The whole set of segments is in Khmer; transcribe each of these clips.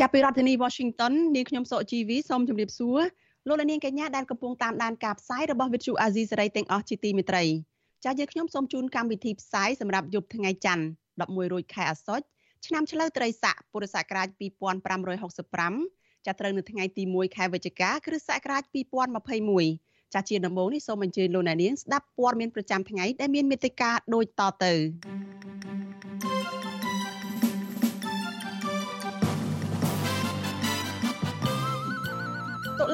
ចាប់ពីរដ្ឋធានី Washington នាងខ្ញុំសុកជីវីសូមជម្រាបសួរលោកអ្នកនាងកញ្ញាដែលកំពុងតាមដានការផ្សាយរបស់ Vithu Azisari ទាំងអស់ជាទីមេត្រីចាស់យើងខ្ញុំសូមជូនកម្មវិធីផ្សាយសម្រាប់យប់ថ្ងៃច័ន្ទ11រោចខែអាសត់ឆ្នាំឆ្លូវត្រីស័កពុរសករាជ2565ចាប់ត្រូវនៅថ្ងៃទី1ខែវិច្ឆិកាគ្រិស្តសករាជ2021ចាស់ជាដំបូងនេះសូមអញ្ជើញលោកអ្នកនាងស្ដាប់ព័ត៌មានប្រចាំថ្ងៃដែលមានមេត្តាដូចតទៅ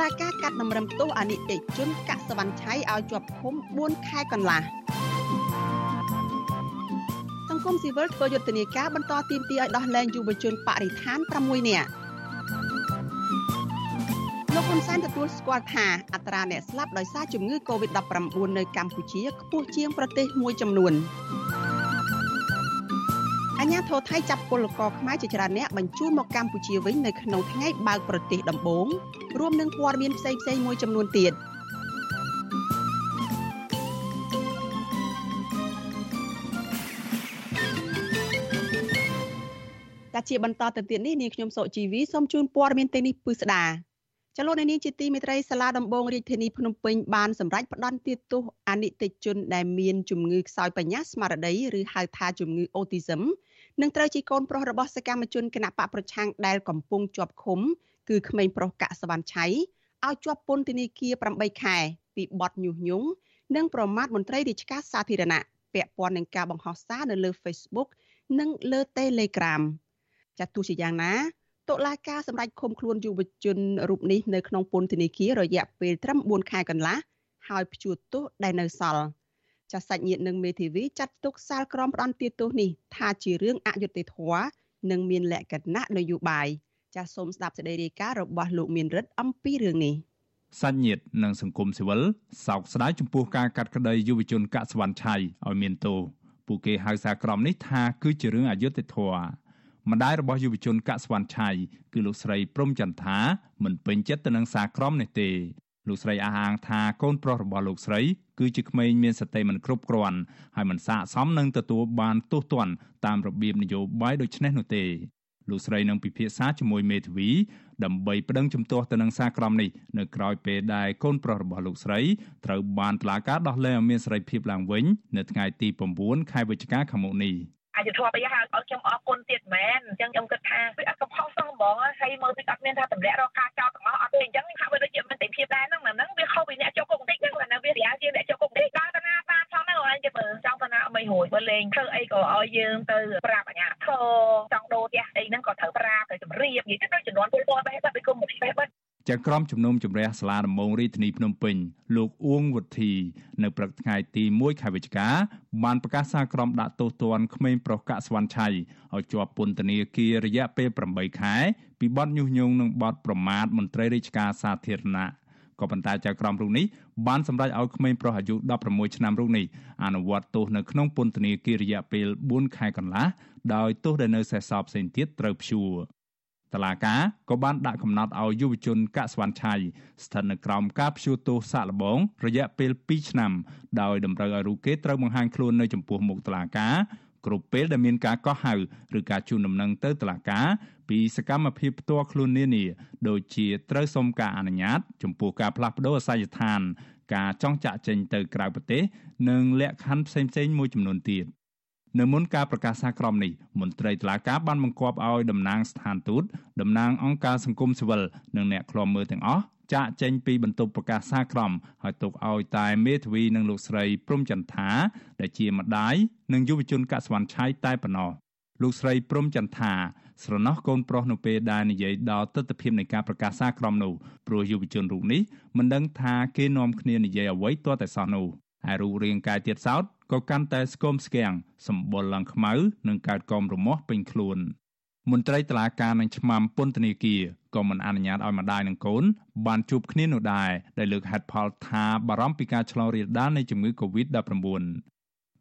លាការកាត់តម្រឹមទោសអនិច្ចជនកសវណ្ណឆៃឲ្យជាប់ឃុំ4ខែកន្លះសង្គមស៊ីវិលធ្វើយុទ្ធនាការបន្តទាមទារឲ្យដោះលែងយុវជនបរិស្ថាន6នាក់លោកហ៊ុនសែនទទួលស្គាល់ថាអត្រាអ្នកស្លាប់ដោយសារជំងឺ Covid-19 នៅកម្ពុជាខ្ពស់ជាងប្រទេសមួយចំនួន អញ្ញាធរថៃចាប់ពលករខ្មែរជាច្រើនអ្នកបញ្ជូនមកកម្ពុជាវិញនៅក្នុងថ្ងៃបើកប្រទេសដំបូងរួមនឹងព័ត៌មានផ្សេងៗមួយចំនួនទៀត។តែជាបន្តទៅទៀតនេះនាងខ្ញុំសុជីវីសូមជូនព័ត៌មានទាំងនេះពិស្ដាចលនានាងជាទីមេត្រីសាលាដំបងរាជធានីភ្នំពេញបានសម្រេចផ្តន្ទាទោសអនិច្ចជនដែលមានជំងឺខ្សោយបញ្ញាស្មារតីឬហៅថាជំងឺអូទីសឹម និងត្រូវជាកូនប្រុសរបស់សកម្មជនគណបកប្រឆាំងដែលកំពុងជាប់ឃុំ គឺក្មេងប្រុសកសវណ្ណឆៃឲ្យជាប់ពន្ធនាគារ8ខែពីបទញុះញង់និងប្រមាថមន្ត្រីរាជការសាធារណៈពាក់ព័ន្ធនឹងការបង្ហោះសារនៅលើ Facebook និងលើ Telegram ចាត់ទោះជាយ៉ាងណាតុលាការសម្រេចឃុំខ្លួនយុវជនរូបនេះនៅក្នុងពន្ធនាគាររយៈពេលត្រឹម4ខែកន្លះហើយព្យួរទោសដែលនៅសល់ ចាសសាច់ញាតិនិងមេធាវីចាត់ទុកសាលក្រមផ្ដន់ទាទោសនេះថាជារឿងអយុត្តិធម៌និងមានលក្ខណៈនយោបាយចាសសូមស្ដាប់សេចក្តីរាយការណ៍របស់លោកមានរិទ្ធអំពីរឿងនេះសាច់ញាតិនិងសង្គមស៊ីវិលសោកស្ដាយចំពោះការកាត់ក្តីយុវជនកសវណ្ណឆៃឲ្យមានទោសពួកគេហៅសារក្រមនេះថាគឺជារឿងអយុត្តិធម៌ម្ដាយរបស់យុវជនកសវណ្ណឆៃគឺលោកស្រីព្រំចន្ទថាមិនពេញចិត្តទៅនឹងសារក្រមនេះទេ លោកស្រីអះអាងថាកូនប្រុសរបស់លោកស្រីគឺជាក្មេងមានសតិមិនគ្រប់គ្រាន់ហើយមិនស័ក្តិសមនឹងទទួលបានទោសទណ្ឌតាមរបៀបនយោបាយដូចនេះនោះទេលោកស្រីនឹងពិភាក្សាជាមួយមេធាវីដើម្បីប្តឹងជំទាស់ទៅនឹងសារក្រមនេះនៅក្រៅពេលដែលកូនប្រុសរបស់លោកស្រីត្រូវបានតុលាការដោះលែងឲ្យមានសេរីភាពឡើងវិញនៅថ្ងៃទី9ខែវិច្ឆិកាខាងមុខនេះ អយុធម៌អីហៅឲ្យខ្ញុំអរគុណទៀតមែនអញ្ចឹងខ្ញុំគិតថាវាអត់កំហុសសោះហ្មងហើយមើលពីអត់មានថាតម្លាក់រកការចោទទាំងអស់អត់ទេអញ្ចឹងហាក់បីដូចជាមិនទេភាពដែរហ្នឹងហ្នឹងវាខុសពីអ្នកចូលគុកបន្តិចហ្នឹងណាវារាជាអ្នកចូលគុកទេដើរតាណាតាមផងហ្នឹងអញ្ចឹងមើលចង់តាណាអីរួចបើលេងធ្វើអីក៏ឲ្យយើងទៅប្រាប់អាញាធរចង់ដូរផ្ទះអីហ្នឹងក៏ត្រូវប្រាប់ទៅជម្រាបនិយាយទៅដូចចំនួនពលពលបេះបាត់ពីគុំបេះបាត់ ចក្រមជំនុំជម្រះសាលាដំបងរាជធានីភ្នំពេញលោកអួងវុធី នៅព្រឹកថ្ងៃទី1ខែវិច្ឆិកាបានប្រកាសសារក្រមដាក់ទោសទណ្ឌក្មេងប្រុសកាក់ស្វាន់ឆៃឲ្យជាប់ពន្ធនាគាររយៈពេល8ខែពីបទញុះញង់និងបទប្រមាថមន្ត្រីរាជការសាធារណៈក៏ប៉ុន្តែចៅក្រមរូបនេះបានសម្រេចឲ្យក្មេងប្រុសអាយុ16ឆ្នាំរូបនេះអនុវត្តទោសនៅក្នុងពន្ធនាគាររយៈពេល4ខែកន្លះដោយទោសដែលនៅសេសសល់ផ្សេងទៀតត្រូវព្យួរ តឡាកាក៏បានដាក់កំណត់ឲ្យយុវជនកសវណ្ណឆៃស្ថិតនៅក្រោមការព្យួរទោសសាកល្បងរយៈពេល2ឆ្នាំដោយតម្រូវឲ្យរូបគេត្រូវបង្ហាញខ្លួននៅចំពោះមុខតឡាកាគ្រប់ពេលដែលមានការកោះហៅឬការជូនដំណឹងទៅតុលាការពីសកម្មភាពផ្ទាល់ខ្លួននានាដូចជាត្រូវសុំការអនុញ្ញាត ចំពោះការផ្លាស់ប្តូរអាសយដ្ឋាន ការចង់ចាក់ចេញទៅក្រៅប្រទេស និងលក្ខខណ្ឌផ្សេងៗមួយចំនួនទៀត នៅមុនការប្រកាសសារក្រមនេះមន្ត្រីតុលាការបានបង្គាប់ឲ្យតំណាងស្ថានទូតតំណាងអង្គការសង្គមស៊ីវិលនិងអ្នកឃ្លាំមើលទាំងអស់ចាកចេញពីបន្ទប់ប្រកាសសារក្រមហើយទុកឲ្យតែមេធាវីនិងលោកស្រីព្រំចន្ទថាដែលជាម្ដាយនិងយុវជនកសវណ្ណឆៃតែប៉ុណ្ណោះលោកស្រីព្រំចន្ទថាស្រណោះកូនប្រុសនៅពេលដែលនិយាយដល់ទស្សនវិជ្ជានៃការប្រកាសសារក្រមនោះព្រោះយុវជនរូបនេះមិនដឹងថាគេនាំគ្នានិយាយអ្វីទាល់តែសោះនោះហើយរូបរាងកាយទៀតសោត ក៏កាន់តែស្គមស្គាំងសម្បុរឡើងខ្មៅនិងកើតកោមរមាស់ពេញខ្លួនមន្ត្រីតុលាការនឹងឆ្មាំពន្ធនាគារក៏មិនអនុញ្ញាតឲ្យម្ដាយនិងកូនបានជួបគ្នានោះដែរដែលលើកហេតុផលថាបារម្ភពីការឆ្លងរាលដាលនៃជំងឺ Covid-19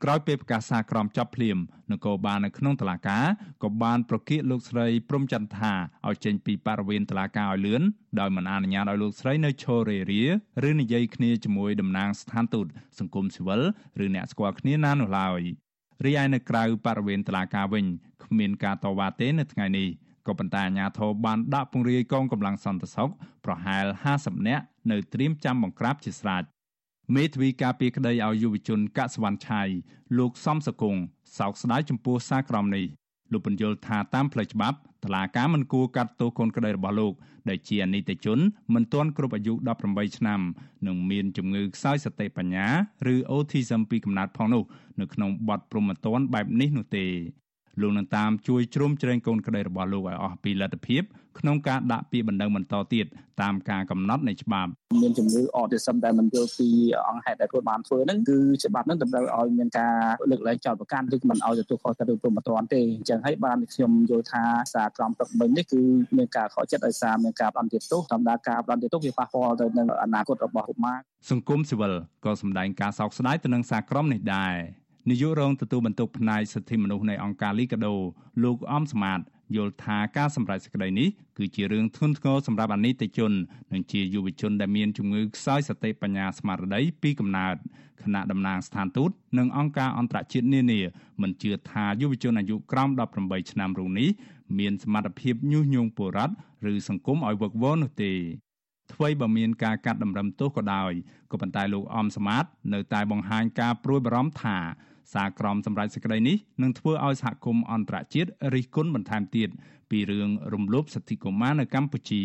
ក្រោយពេលប្រកាសសារក្រមចាប់ភ្លាមនគរបាលនៅក្នុងតុលាការក៏បានប្រកាសលោកស្រីព្រំចន្ទថាឲ្យចេញពីបរិវេណតុលាការឲ្យលឿនដោយមិនអនុញ្ញាតឲ្យលោកស្រីនៅឈររេរាឬនិយាយគ្នាជាមួយតំណាងស្ថានទូតសង្គមស៊ីវិលឬអ្នកស្គាល់គ្នាណានោះឡើយរីឯនៅក្រៅបរិវេណតុលាការវិញគ្មានការតវ៉ាទេនៅថ្ងៃនេះក៏ប៉ុន្តែអាជ្ញាធរបានដាក់ពង្រាយកងកម្លាំងសន្តិសុខប្រហែល50នាក់នៅត្រៀមចាំបង្ក្រាបជាស្រេច មេធាវីការពារក្តីឲ្យយុវជនកសវណ្ណឆៃលោកសំសកុងសោកស្ដាយចំពោះសារក្រមនេះលោកបញ្យល់ថាតាមផ្លូវច្បាប់តឡាការមិនគួរកាត់ទោសកូនក្តីរបស់លោកដែលជាអនិច្ចជនមិនទាន់គ្រប់អាយុ18ឆ្នាំនិងមានជំងឺខ្សោយសតិបញ្ញាឬ autism ពីកំណើតផងនោះនៅក្នុងបទព្រហ្មទណ្ឌបែបនេះនោះទេ លោកនឹងតាមជួយជ្រោមជ្រែងកូនក្តីរបស់លោកឲ្យអស់ពីលទ្ធភាពក្នុងការដាក់ពាក្យបណ្ដឹងបន្តទៀតតាមការកំណត់នៃច្បាប់មានជំងឺ autism ដែលមិនយល់ពីអង្គហេតុដែលគាត់បានធ្វើហ្នឹងគឺច្បាប់ហ្នឹងតម្រូវឲ្យមានការលើកលែងចោទប្រកាន់ឬមិនឲ្យទទួលខុសត្រូវព្រមត្តនទេអញ្ចឹងហើយបានខ្ញុំយល់ថាសារក្រមទឹកមិញនេះគឺមានការខកចិត្តដោយសារមានការបន្តទៀតទោសធម្មតាការបន្តទៀតទោសវាប៉ះពាល់ទៅនឹងអនាគតរបស់កុមារសង្គមស៊ីវិលក៏សម្ដែងការសោកស្ដាយទៅនឹងសារក្រមនេះដែរ នាយករងទទួលបន្ទុកផ្នែកសិទ្ធិមនុស្សនៃអង្គការលីកាដូលោកអំសមាតយល់ថាការសម្រេចសេចក្តីនេះគឺជារឿងធ្ងន់ធ្ងរសម្រាប់អនិច្ចជន និងជាយុវជនដែលមានជំងឺខ្សោយសតិបញ្ញាស្មារតីពីកំណើតគណៈតំណាងស្ថានទូតនិងអង្គការអន្តរជាតិនានាមិនជឿថាយុវជនអាយុក្រោម18ឆ្នាំរូបនេះមានសមត្ថភាពញុះញង់ពលរដ្ឋឬសង្គមឲ្យវឹកវរនោះទេថ្មីបើមានការកាត់តម្រឹមទោសក៏ដោយក៏ប៉ុន្តែលោកអំសមាតនៅតែបង្ហាញការព្រួយបារម្ភថា សារក្រមសម្រាប់សេចក្តីនេះនឹងធ្វើឲ្យសហគមន៍អន្តរជាតិរិះគន់បន្ថែមទៀតពីរឿងរំលោភសិទ្ធិកុមារនៅកម្ពុជា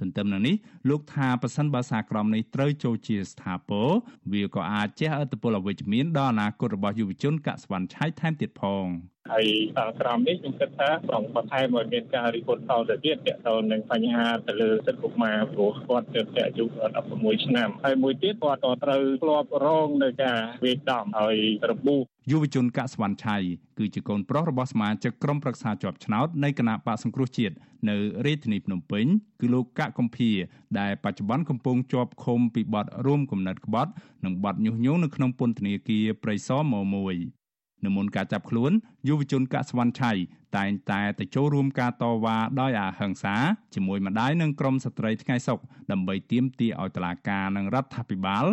ទន្ទឹមនឹងនេះលោកថាប៉ះសិនបើសារក្រមនេះត្រូវចូលជាស្ថាពរវាក៏អាចជះឥទ្ធិពលអវិជ្ជមានដល់អនាគតរបស់យុវជនកសវណ្ណឆៃថែមទៀតផង ហើយសារក្រមនេះខ្ញុំគិតថាប្រងបន្ថែមឲ្យមានការរិះគន់តទៅទៀតទាក់ទងនឹងបញ្ហាទៅលើសិទ្ធិកុមារព្រោះគាត់ទើបតែអាយុ16ឆ្នាំហើយមួយទៀតគាត់ក៏ត្រូវធ្លាប់រងនៅការវេដំហើយរបួសយុវជនកសវណ្ណឆៃគឺជាកូនប្រុសរបស់សមាជិកក្រុមប្រឹក្សាជាប់ឆ្នោតនៃគណៈបកសង្គ្រោះជាតិនៅរាជធានីភ្នំពេញគឺលោកកកកំភៀដែលបច្ចុប្បន្នកំពុងជាប់ឃុំពីបទរួមគំនិតក្បត់និងបទញុះញង់នៅក្នុងពន្ធនាគារព្រៃសរម1 នៅមុនការចាប់ខ្លួនយុវជនកសវណ្ណឆៃតែងតែទៅចូលរួមការតវ៉ាដោយអហិង្សាជាមួយម្ដាយនិងក្រុមស្ត្រីថ្ងៃសុខដើម្បីទាមទារឲ្យតុលាការនិងរដ្ឋាភិបាល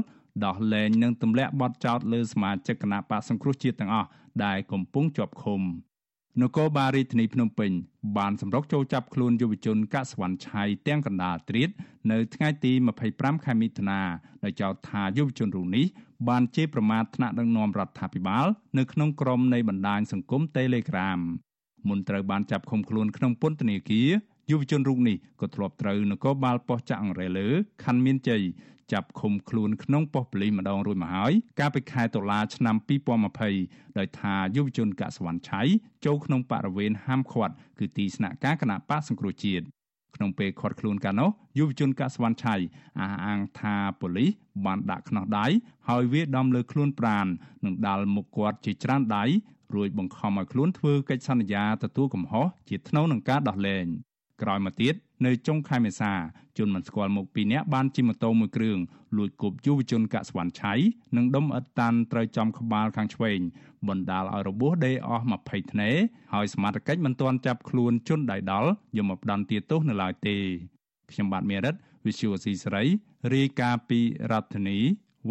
ដោះលែងនិងទម្លាក់បទចោទលើសមាជិកគណៈបកសង្គ្រោះជាតិទាំងអស់ដែលកំពុងជាប់ឃុំ នគរបាលរាជធានីភ្នំពេញបានសម្រុកចូលចាប់ខ្លួនយុវជនកសវណ្ណឆៃទាំងកណ្ដាលត្រៀតនៅថ្ងៃទី25ខែមិថុនាដោយចោទថាយុវជនរូបនេះបានជេរប្រមាថថ្នាក់ដឹកនាំរដ្ឋាភិបាលនៅក្នុងក្រុមនៃបណ្ដាញសង្គម Telegram មុនត្រូវបានចាប់ឃុំខ្លួនក្នុងពន្ធនាគារយុវជនរូបនេះក៏ធ្លាប់ត្រូវនគរបាលប៉ុស្តិ៍ចាក់អង្រែលើខណ្ឌមានជ័យ ចាប់ឃុំខ្លួនក្នុងប៉ុស្តិ៍ប៉ូលីសម្ដងរួចមកហើយកាលពីខែតុលាឆ្នាំ2020ដោយថាយុវជនកសវណ្ណឆៃចូលក្នុងបរិវេណហាមឃាត់គឺទីស្នាក់ការគណៈបកសង្គ្រោះជាតិក្នុងពេលខាត់ខ្លួនកាលនោះយុវជនកសវណ្ណឆៃអះអាងថាប៉ូលីសបានដាក់ខ្នោះដៃហើយវាដំលើខ្លួនប្រាននិងដាល់មុខគាត់ជាច្រើនដៃរួចបង្ខំឲ្យខ្លួនធ្វើកិច្ចសន្យាទទួលកំហុសជាថ្នូវនឹងការដោះលែង ក្រោយមកទៀតនៅចុងខែមេសាជនមិនស្គាល់មុខពីរនាក់បានជិះម៉ូតូមួយគ្រឿងលួចគប់យុវជនកសវណ្ណឆៃនិងដុំអិតតាន់ត្រូវចំក្បាលខាងឆ្វេងបណ្ដាលឲ្យរបួសដេកអស់20ធ្នេហើយសមត្ថកិច្ចមិនទាន់ចាប់ខ្លួនជនដៃដល់យកមកផ្ដន្ទាទោសនៅឡើយទេខ្ញុំបាទមេរិត Visual C ស្រីរាយការណ៍ពីរដ្ឋធានី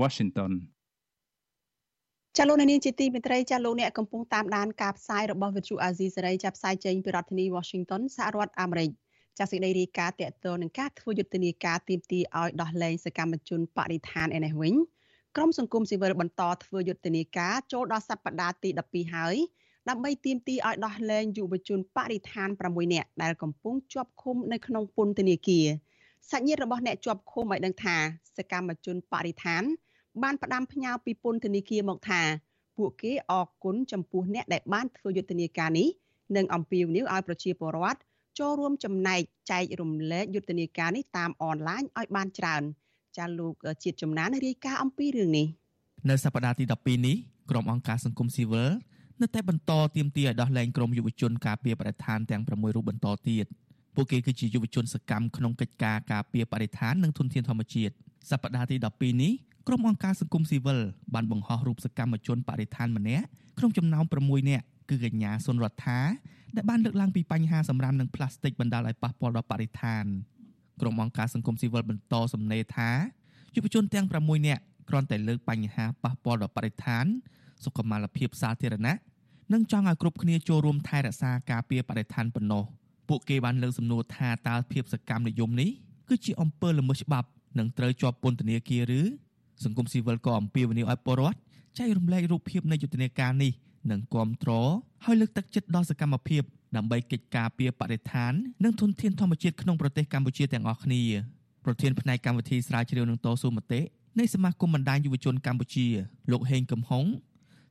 Washington ចាលោកនាងជាទីមេត្រីចាលោកអ្នកកំពុងតាមដានការផ្សាយរបស់វិទ្យុអាស៊ីសេរីចាប់ផ្សាយចេញពីរដ្ឋធានី Washington សហរដ្ឋអាមេរិកចាសេចក្តីរាយការណ៍តកតទៅនឹងការធ្វើយុទ្ធនាការទីមទីឲ្យដោះលែងសកម្មជនបរិស្ថានឯនេះវិញក្រមសង្គមស៊ីវិលបន្តធ្វើយុទ្ធនាការចូលដល់សប្តាហ៍ទី12ហើយដើម្បីទាមទារឲ្យដោះលែងយុវជនបរិស្ថាន6នាក់ដែលកំពុងជាប់ឃុំនៅក្នុងពន្ធនាគារសាច់ញាតិរបស់អ្នកជាប់ឃុំឲ្យដឹងថាសកម្មជនបរិស្ថាន បានផ្ដាំផ្ញើពីពន្ធនាគារមកថាពួកគេអរគុណចំពោះអ្នកដែលបានធ្វើយុទ្ធនាការនេះនិងអំពាវនាវឲ្យប្រជាពលរដ្ឋចូលរួមចំណែកចែករំលែកយុទ្ធនាការនេះតាមអនឡាញឲ្យបានច្រើនចាលោកជាតិចំណានរាយការណ៍អំពីរឿងនេះនៅសប្តាហ៍ទី12នេះក្រុមអង្គការសង្គមស៊ីវិលនៅតែបន្តទាមទារឲ្យដោះលែងក្រុមយុវជនការពារបរិស្ថានទាំង6រូបបន្តទៀតពួកគេគឺជាយុវជនសកម្មក្នុងកិច្ចការការពារបរិស្ថាននិងធនធានធម្មជាតិសប្តាហ៍ទី12នេះ ក្រុមអង្គការសង្គមស៊ីវិលបានបង្ហោះរូបសកម្មជនបរិស្ថានម្នាក់ក្នុងចំណោម6នាក់គឺកញ្ញាសុនរដ្ឋាដែលបានលើកឡើងពីបញ្ហាសម្រាមនិងផ្លាស្ទិកបណ្ដាលឲ្យប៉ះពាល់ដល់បរិស្ថានក្រុមអង្គការសង្គមស៊ីវិលបន្តសំណេរថាយុវជនទាំង6នាក់គ្រាន់តែលើកបញ្ហាប៉ះពាល់ដល់បរិស្ថាន សុខុមាលភាពសាធារណៈនិងចង់ឲ្យគ្រប់គ្នាចូលរួមថែរក្សាការពារបរិស្ថានប៉ុណ្ណោះពួកគេបានលើកសំណួរថាតើភាពសកម្មនិយមនេះគឺជាអំពើល្មើសច្បាប់និងត្រូវជាប់ពន្ធនាគារឬ សង្គមស៊ីវិលក៏អំពាវនាវឲ្យពលរដ្ឋចែករំលែករូបភាពនៃយុទ្ធនាការនេះនិងគ្រប់គ្រងឲ្យលើកទឹកចិត្តដល់សកម្មភាពដើម្បីកិច្ចការពារបរិស្ថាននិងធនធានធម្មជាតិក្នុងប្រទេសកម្ពុជាទាំងអស់គ្នាប្រធានផ្នែកកម្មវិធីស្រាវជ្រាវនឹងតស៊ូមតិនៃសមាគមបណ្ដាញយុវជនកម្ពុជា លោកហេងកំហុង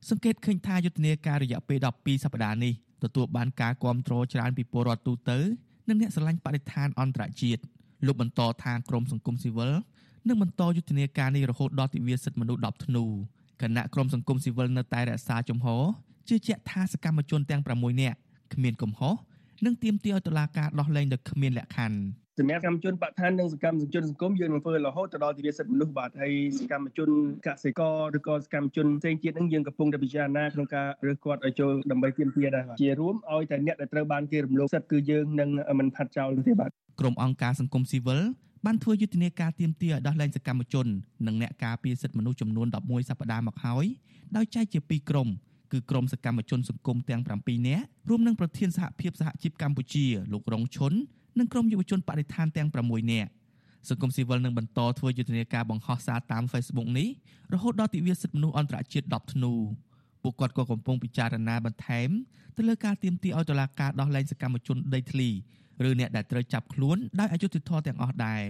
សង្កេតឃើញថាយុទ្ធនាការរយៈពេល12សប្តាហ៍នេះទទួលបានការគាំទ្រច្រើនពីពលរដ្ឋទូទៅនិងអ្នកស្រឡាញ់បរិស្ថានអន្តរជាតិលោកបន្តថាក្រមសង្គមស៊ីវិល នឹងបន្តយុទ្ធនាការនេះរហូតដល់ទិវាសិទ្ធិមនុស្ស10ធ្នូគណៈក្រមសង្គមស៊ីវិលនៅតែរក្សាជំហរជឿជាក់ថាសកម្មជនទាំង6នាក់គ្មានកំហុសនិងទាមទារឲ្យតុលាការដោះលែងដោយគ្មានលក្ខខណ្ឌសម្រាប់សកម្មជនបកឋាននិងសកម្មជនសង្គមយើងនឹងធ្វើរហូតទៅដល់ទិវាសិទ្ធិមនុស្សបាទហើយសកម្មជនកសិករឬក៏សកម្មជនផ្សេងទៀតនឹងយើងកំពុងតែពិចារណាក្នុងការរើសគាត់ឲ្យចូលដើម្បីទាមទារដែរបាទជារួមឲ្យតែអ្នកដែលត្រូវបានគេរំលោភសិទ្ធិគឺយើងនឹងមិនផាត់ចោលទេបាទក្រុមអង្គការសង្គមស៊ីវិល បានធ្វើយុទ្ធនាការទៀមទាឲ្យដោះលែងសកម្មជននិងអ្នកការពារសិទ្ធិមនុស្សចំនួន11សប្តាហ៍មកហើយដោយចែកជា2ក្រុមគឺក្រុមសកម្មជនសង្គមទាំង7នាក់រួមនឹងប្រធានសហភាពសហជីពកម្ពុជាលោករងឈុននិងក្រុមយុវជនបរិស្ថានទាំង6នាក់សង្គមស៊ីវិលនឹងបន្តធ្វើយុទ្ធនាការបង្ហោះសារតាម Facebook នេះរហូតដល់ទិវាសិទ្ធិមនុស្សអន្តរជាតិ10ធ្នូពួកគាត់ក៏កំពុងពិចារណាបន្ថែមទៅលើការទៀមទាឲ្យតុលាការដោះលែងសកម្មជនដីធ្លី ឬអ្នកដែលត្រូវចាប់ខ្លួនដោយអយុត្តិធម៌ទាំងអស់ដែរ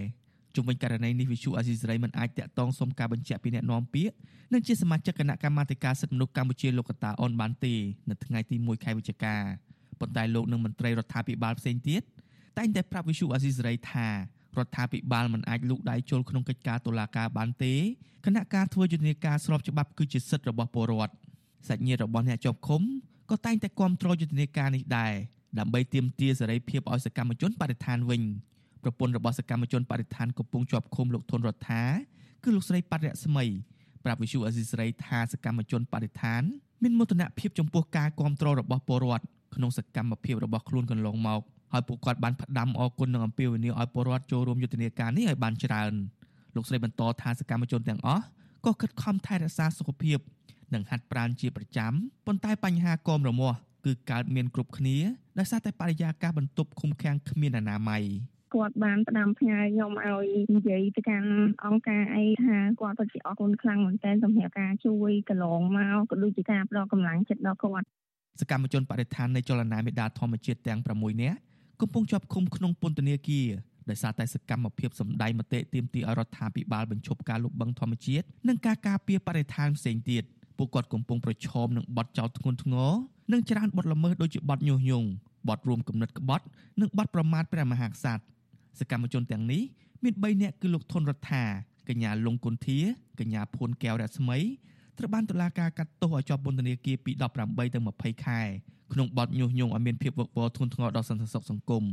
ជុំវិញករណីនេះវិសុអាស៊ីសេរីមិនអាចតាក់ទងសុំការបញ្ជាក់ពីអ្នកនាំពាក្យនិងជាសមាជិកគណៈកម្មាធិការសិទ្ធិមនុស្សកម្ពុជាលោកកតាអនបានទេនៅថ្ងៃទី1ខែវិច្ឆិកាប៉ុន្តែលោកនិងមន្ត្រីរដ្ឋាភិបាលផ្សេងទៀតតែងតែប្រាប់វិសុអាស៊ីសេរីថារដ្ឋាភិបាលមិនអាចលូកដៃចូលក្នុងកិច្ចការតុលាការបានទេគណៈការធ្វើយុទ្ធនាការស្របច្បាប់គឺជាសិទ្ធិរបស់ពលរដ្ឋសាច់ញាតិរបស់អ្នកជាប់ឃុំក៏តែងតែគាំទ្រយុទ្ធនាការនេះដែរ ដើម្បីទាមទារសេរីភាពឲ្យសកម្មជនបរិស្ថានវិញប្រពន្ធរបស់សកម្មជនបរិស្ថានកំពុងជាប់ឃុំលោកធុនរដ្ឋាគឺលោកស្រីបរិយស្មីប្រាប់វិសុអាស៊ីសេរីថាសកម្មជនបរិស្ថានមានមោទនភាពចំពោះការគ្រប់គ្រងរបស់ពលរដ្ឋក្នុងសកម្មភាពរបស់ខ្លួនកន្លងមកហើយពួកគាត់បានផ្ដាំអគុណនឹងអំពាវនាវឲ្យពលរដ្ឋចូលរួមយុទ្ធនាការនេះឲ្យបានច្រើនលោកស្រីបន្តថាសកម្មជនទាំងអស់ក៏ខិតខំថែរក្សាសុខភាព និងហាត់ប្រាណជាប្រចាំប៉ុន្តែបញ្ហាកមរមាស់ គឺកើតមានគ្រប់គ្នាដោយសារតែបរិយាកាសបន្ទប់ឃុំឃាំងគ្មានអនាម័យគាត់បានផ្ដាំផ្ញើខ្ញុំឲ្យនិយាយទៅកាន់អង្គការអីថាគាត់ពិតជាអរគុណខ្លាំងមែនទែនសម្រាប់ការជួយកន្លងមកក៏ដូចជាការផ្ដល់កម្លាំងចិត្តដល់គាត់សកម្មជនបរិស្ថាននៃចលនាមេដាធម្មជាតិទាំង6នាក់កំពុងជាប់ឃុំក្នុងពន្ធនាគារដោយសារតែសកម្មភាពសម្ដែងមតិទាមទារឲ្យរដ្ឋាភិបាលបញ្ឈប់ការលុបបង្ខំធម្មជាតិនិងការការពារបរិស្ថានផ្សេងទៀតពួកគាត់កំពុងប្រឈមនឹងបទចោទធ្ងន់ធ្ងរ និងច្រើនបទល្មើសដូចជាបទញុះញង់បទរួមគំនិតក្បត់និងបទប្រមាថព្រះមហាក្សត្រសកម្មជនទាំងនេះមាន3នាក់គឺលោកធុនរដ្ឋាកញ្ញាលងគុន្ធាកញ្ញាភួនកែវរស្មីត្រូវបានតុលាការកាត់ទោសឲ្យជាប់ពន្ធនាគារពី18ទៅ20ខែក្នុងបទញុះញង់ឲ្យមានភាពវឹកវរធ្ងន់ធ្ងរដល់សន្តិសុខសង្គម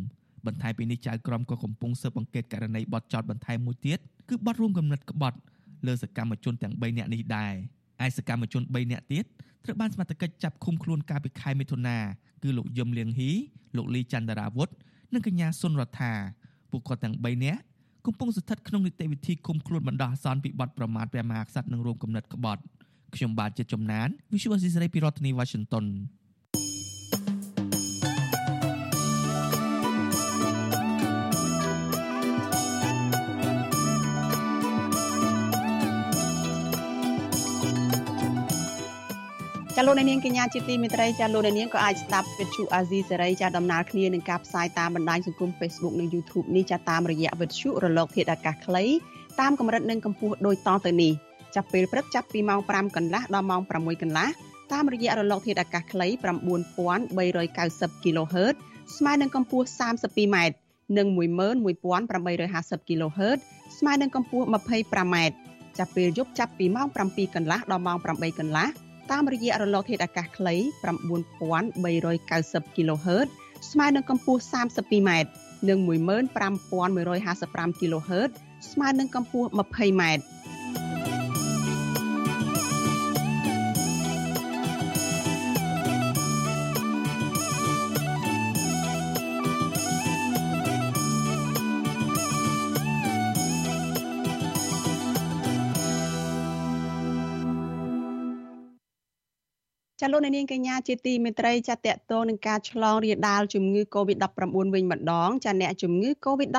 បន្ថែមពីនេះចៅក្រមក៏កំពុងស៊ើបអង្កេតករណីបទចោទបន្ថែមមួយទៀតគឺបទរួមគំនិតក្បត់លើសកម្មជនទាំង3នាក់នេះដែរឯសកម្មជន3នាក់ទៀត ត្រូវបានសមត្ថកិច្ចចាប់ឃុំខ្លួនកាលពីខែមិថុនាគឺលោកយឹមលៀងហ៊ីលោកលីចន្ទរាវុធនិងកញ្ញាសុនរដ្ឋាពួកគាត់ទាំង3នាក់កំពុងស្ថិតក្នុងនីតិវិធីឃុំខ្លួនបណ្ដោះអាសន្នពីបទប្រមាថព្រះមហាក្សត្រនិងរួមគំនិតក្បត់ខ្ញុំបាទជាជំនាញ Visual Assisray ពីរដ្ឋធានី Washington ចាលោកនាងកញ្ញាជាទីមេត្រីចាលោកនាងក៏អាចស្ដាប់វិទ្យុអាស៊ីសេរីចាដំណើរគ្នានឹងការផ្សាយតាមបណ្ដាញសង្គម Facebook និង YouTube នេះចាតាមរយៈវិទ្យុរលកធាតុអាកាសខ្លីតាមកម្រិតនិងកម្ពស់ដូចតទៅនេះចាប់ពេលព្រឹកចាប់ពីម៉ោង5កន្លះដល់ម៉ោង6កន្លះតាមរយៈរលកធាតុអាកាសខ្លី9390 kHz ស្មើនឹងកម្ពស់ 32m និង11850 kHz ស្មើនឹងកម្ពស់ 25m ចាប់ពេលយប់ចាប់ពីម៉ោង7កន្លះដល់ម៉ោង8កន្លះ តាមរយៈរលកធាតុអាកាសខ្លី9390 kHz ស្មើនឹងកម្ពស់ 32m និង15155 kHz ស្មើនឹងកម្ពស់ 20m លោកនាងកញ្ញាជាទីមេត្រីចាតកតងនឹងការឆ្លងរាលដាលជំងឺ Covid-19 វិញម្ដងចាអ្នកជំងឺ Covid-19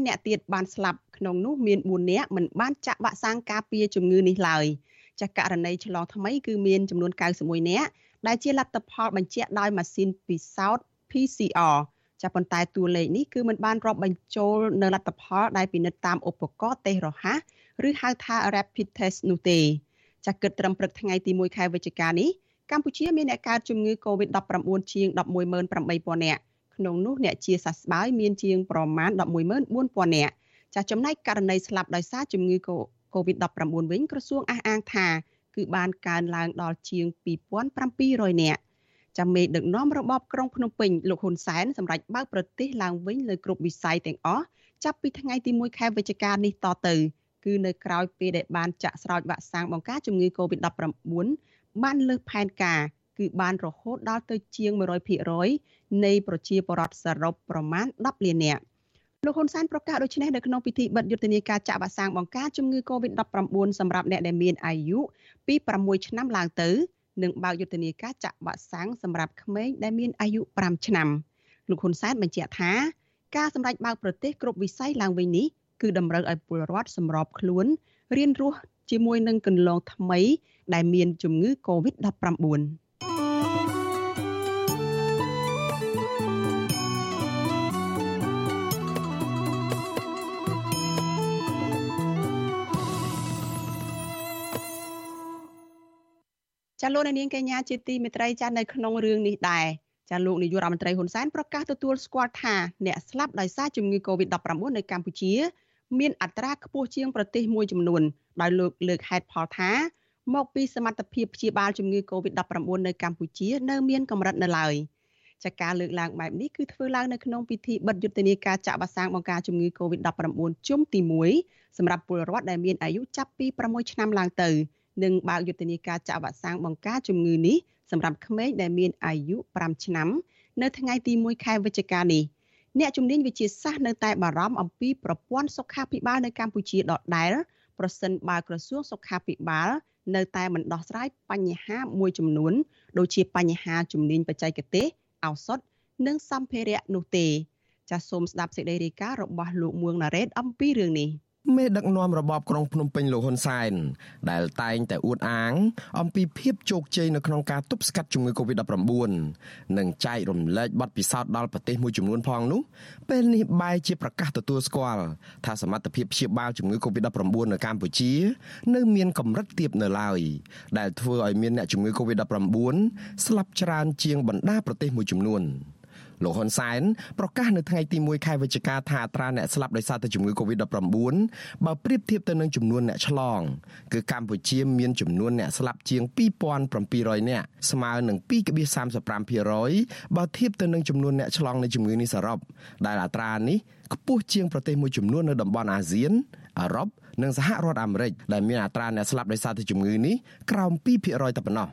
6អ្នកទៀតបានស្លាប់ក្នុងនោះមាន4អ្នកមិនបានចាក់វ៉ាក់សាំងការពារជំងឺនេះឡើយចាករណីឆ្លងថ្មីគឺមានចំនួន91អ្នកដែលជាលទ្ធផលបញ្ជាក់ដោយម៉ាស៊ីនពិសោធន៍ PCR ចាប៉ុន្តែតួលេខនេះគឺមិនបានរាប់បញ្ចូលនៅលទ្ធផលដែលពិនិត្យតាមឧបករណ៍តេស្តរហ័សឬហៅថា rapid test នោះទេ ចាគិតត្រឹមព្រឹកថ្ងៃទី1ខែវិច្ឆិកានេះកម្ពុជាមានអ្នកកើតជំងឺ Covid-19 ជាង118,000នាក់ក្នុងនោះអ្នកជាសះស្បើយមានជាងប្រមាណ114,000នាក់ចាចំណែកករណីស្លាប់ដោយសារជំងឺ Covid-19 វិញក្រសួងអះអាងថាគឺបានកើនឡើងដល់ជាង2700នាក់ចាំមេដឹកនាំរបបក្រុងភ្នំពេញលោកហ៊ុនសែនសម្រាប់បើកប្រទេសឡើងវិញលើគ្រប់វិស័យទាំងអស់ចាប់ពីថ្ងៃទី1ខែវិច្ឆិកានេះតទៅ គឺនៅក្រៅពេលដែលបានចាក់ស្រោចវ៉ាក់សាំងបង្ការជំងឺ Covid-19 បានលើសផែនការគឺបានរហូតដល់ទៅជាង100%នៃប្រជាពលរដ្ឋសរុបប្រមាណ10លាននាក់លោកហ៊ុនសែនប្រកាសដូចនេះនៅក្នុងពិធីបិទយុទ្ធនាការចាក់វ៉ាក់សាំងបង្ការជំងឺ Covid-19 សម្រាប់អ្នកដែលមានអាយុពី6ឆ្នាំឡើងទៅនិងបើកយុទ្ធនាការចាក់វ៉ាក់សាំងសម្រាប់ក្មេងដែលមានអាយុ5ឆ្នាំលោកហ៊ុនសែនបញ្ជាក់ថាការសម្រេចបើកប្រទេសគ្រប់វិស័យឡើងវិញនេះ គឺតម្រូវឲ្យពលរដ្ឋសម្របខ្លួនរៀនរស់ជាមួយនឹងកន្លងថ្មី ដែលមានជំងឺ Covid-19 ចាលោកនាងកញ្ញាជាទីមេត្រីចានៅក្នុងរឿងនេះដែរចាលោកនាយករដ្ឋមន្ត្រីហ៊ុនសែនប្រកាសទទួលស្គាល់ថាអ្នកស្លាប់ដោយសារជំងឺ Covid-19 នៅកម្ពុជា មានអត្រាខ្ពស់ជាងប្រទេសមួយចំនួនដោយលោកលើកហេតុផលថាមកពីសមត្ថភាពព្យាបាលជំងឺ Covid-19 នៅកម្ពុជា នៅមានកម្រិតនៅឡើយចាការលើកឡើងបែបនេះគឺធ្វើឡើងនៅក្នុងពិធីបិទយុទ្ធនាការចាក់វ៉ាក់សាំងបង្ការជំងឺ Covid-19 ជុំទី1សម្រាប់ពលរដ្ឋដែលមានអាយុចាប់ពី6ឆ្នាំឡើងទៅនិងបើកយុទ្ធនាការចាក់វ៉ាក់សាំងបង្ការជំងឺនេះសម្រាប់ក្មេងដែលមានអាយុ5ឆ្នាំ នៅថ្ងៃទី1ខែវិច្ឆិកានេះ អ្នកជំនាញវិទ្យាសាស្ត្រនៅតែបារម្ភអំពីប្រព័ន្ធសុខាភិបាលនៅកម្ពុជាដដែលប្រសិនបើក្រសួងសុខាភិបាលនៅតែមិនដោះស្រាយបញ្ហាមួយចំនួនដូចជាបញ្ហាជំនាញបច្ចេកទេសឱសថនិងសម្ភារៈនោះទេចាសសូមស្ដាប់សេចក្តីរាយការណ៍របស់លោកមួងណារ៉េតអំពីរឿងនេះ។ មេដឹកនាំរបបក្រុងភ្នំពេញលោកហ៊ុនសែនដែលតែងតែអួតអាង អំពីភាពជោគជ័យនៅក្នុងការទប់ស្កាត់ជំងឺ Covid-19 និងចែករំលែកបទពិសោធន៍ដល់ប្រទេសមួយចំនួនផងនោះពេលនេះបែរជាប្រកាសទទួលស្គាល់ថាសមត្ថភាពព្យាបាលជំងឺ Covid-19 នៅកម្ពុជា នៅមានកម្រិតទាបនៅឡើយដែលធ្វើឲ្យមានអ្នកជំងឺ Covid-19 ស្លាប់ច្រើនជាងបណ្ដាប្រទេសមួយចំនួន។ លោកហ៊ុនសែនប្រកាសនៅថ្ងៃទី1ខែវិច្ឆិកាថាអត្រាអ្នកស្លាប់ដោយសារតែជំងឺ Covid-19 បើប្រៀបធៀបទៅនឹងចំនួនអ្នកឆ្លងគឺកម្ពុជាមានចំនួនអ្នកស្លាប់ជាង2700នាក់ស្មើនឹង2.35%បើធៀបទៅនឹងចំនួនអ្នកឆ្លងនៃជំងឺនេះសរុបដែលអត្រានេះខ្ពស់ជាងប្រទេសមួយចំនួននៅតំបន់អាស៊ានអឺរ៉ុបនិងសហរដ្ឋអាមេរិកដែលមានអត្រាអ្នកស្លាប់ដោយសារតែជំងឺនេះក្រោម2%តែប៉ុណ្ណោះ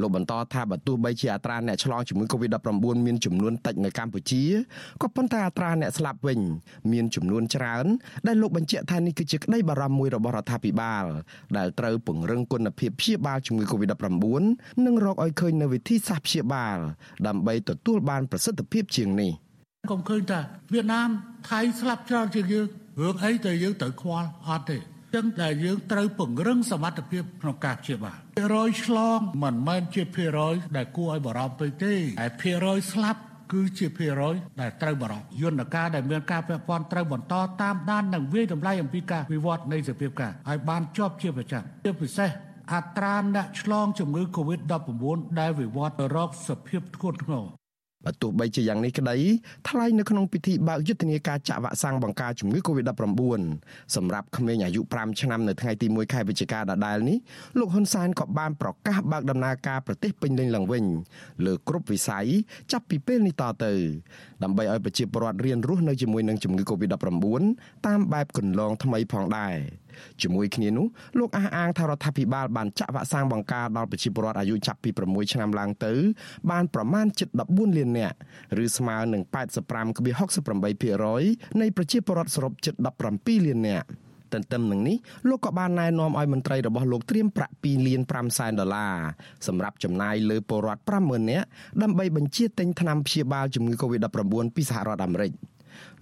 លោកបន្តថាបើទោះបីជាអត្រាអ្នកឆ្លងជំងឺ Covid-19 មានចំនួនតិចនៅកម្ពុជាក៏ប៉ុន្តែអត្រាអ្នកស្លាប់វិញ មានចំនួនច្រើនដែលលោកបញ្ជាក់ថានេះគឺជាក្តីបារម្ភមួយរបស់រដ្ឋាភិបាល ដែលត្រូវពង្រឹងគុណភាពព្យាបាលជំងឺ Covid-19 និងរកឲ្យឃើញនូវវិធីសាស្ត្រព្យាបាល ដើម្បីទទួលបានប្រសិទ្ធភាពជាងនេះកុំឃើញថាវៀតណាមថៃស្លាប់ច្រើនជាងយើងរឿងអីតែយើងត្រូវខ្វល់អត់ទេ ចឹងដែលយើងត្រូវពង្រឹងសមត្ថភាពក្នុងការព្យាបាលភាគរយឆ្លងមិនមែនជាភាគរយដែលគួរឲ្យបារម្ភពេកទេតែភាគរយស្លាប់គឺជាភាគរយដែលត្រូវបារម្ភយន្តការដែលមានការពាក់ព័ន្ធត្រូវបន្តតាមដាននិងវិយតម្លៃអំពីការវិវត្តនៃសភាពការឲ្យបានជាប់ជាប្រចាំជាពិសេសអត្រាអ្នកឆ្លងជំងឺ Covid-19 ដែលវិវត្តទៅរកសភាពធ្ងន់ធ្ងរ ទោះបីជាយ៉ាងនេះក្តីថ្លែងនៅក្នុងពិធីបើកយុទ្ធនាការចាក់វ៉ាក់សាំងបង្ការជំងឺ Covid-19 សម្រាប់ក្មេងអាយុ5ឆ្នាំនៅថ្ងៃទី1ខែវិច្ឆិកាដដែលនេះលោកហ៊ុនសែនក៏បានប្រកាសបើកដំណើរការប្រទេសពេញលេញឡើងវិញលើគ្រប់វិស័យចាប់ពីពេលនេះតទៅដើម្បីឲ្យប្រជាពលរដ្ឋរៀនរស់នៅជាមួយនឹងជំងឺ Covid-19 តាមបែបគន្លងថ្មីផងដែរ ជាមួយគ្នានោះលោកអះអាងថារដ្ឋាភិបាលបានចាក់វ៉ាក់សាំងបង្ការដល់ប្រជាពលរដ្ឋអាយុចាប់ពី6ឆ្នាំឡើងទៅ បានប្រមាណជិត14លាននាក់ឬស្មើនឹង85.68%នៃប្រជាពលរដ្ឋសរុបជិត17លាននាក់ទន្ទឹមនឹងនេះលោកក៏បានណែនាំឲ្យមន្ត្រីរបស់លោកត្រៀមប្រាក់2លាន5សែនដុល្លារសម្រាប់ចំណាយលើពលរដ្ឋ50000នាក់ដើម្បីបញ្ជាទិញថ្នាំព្យាបាលជំងឺ Covid-19 ពីសហរដ្ឋអាមេរិក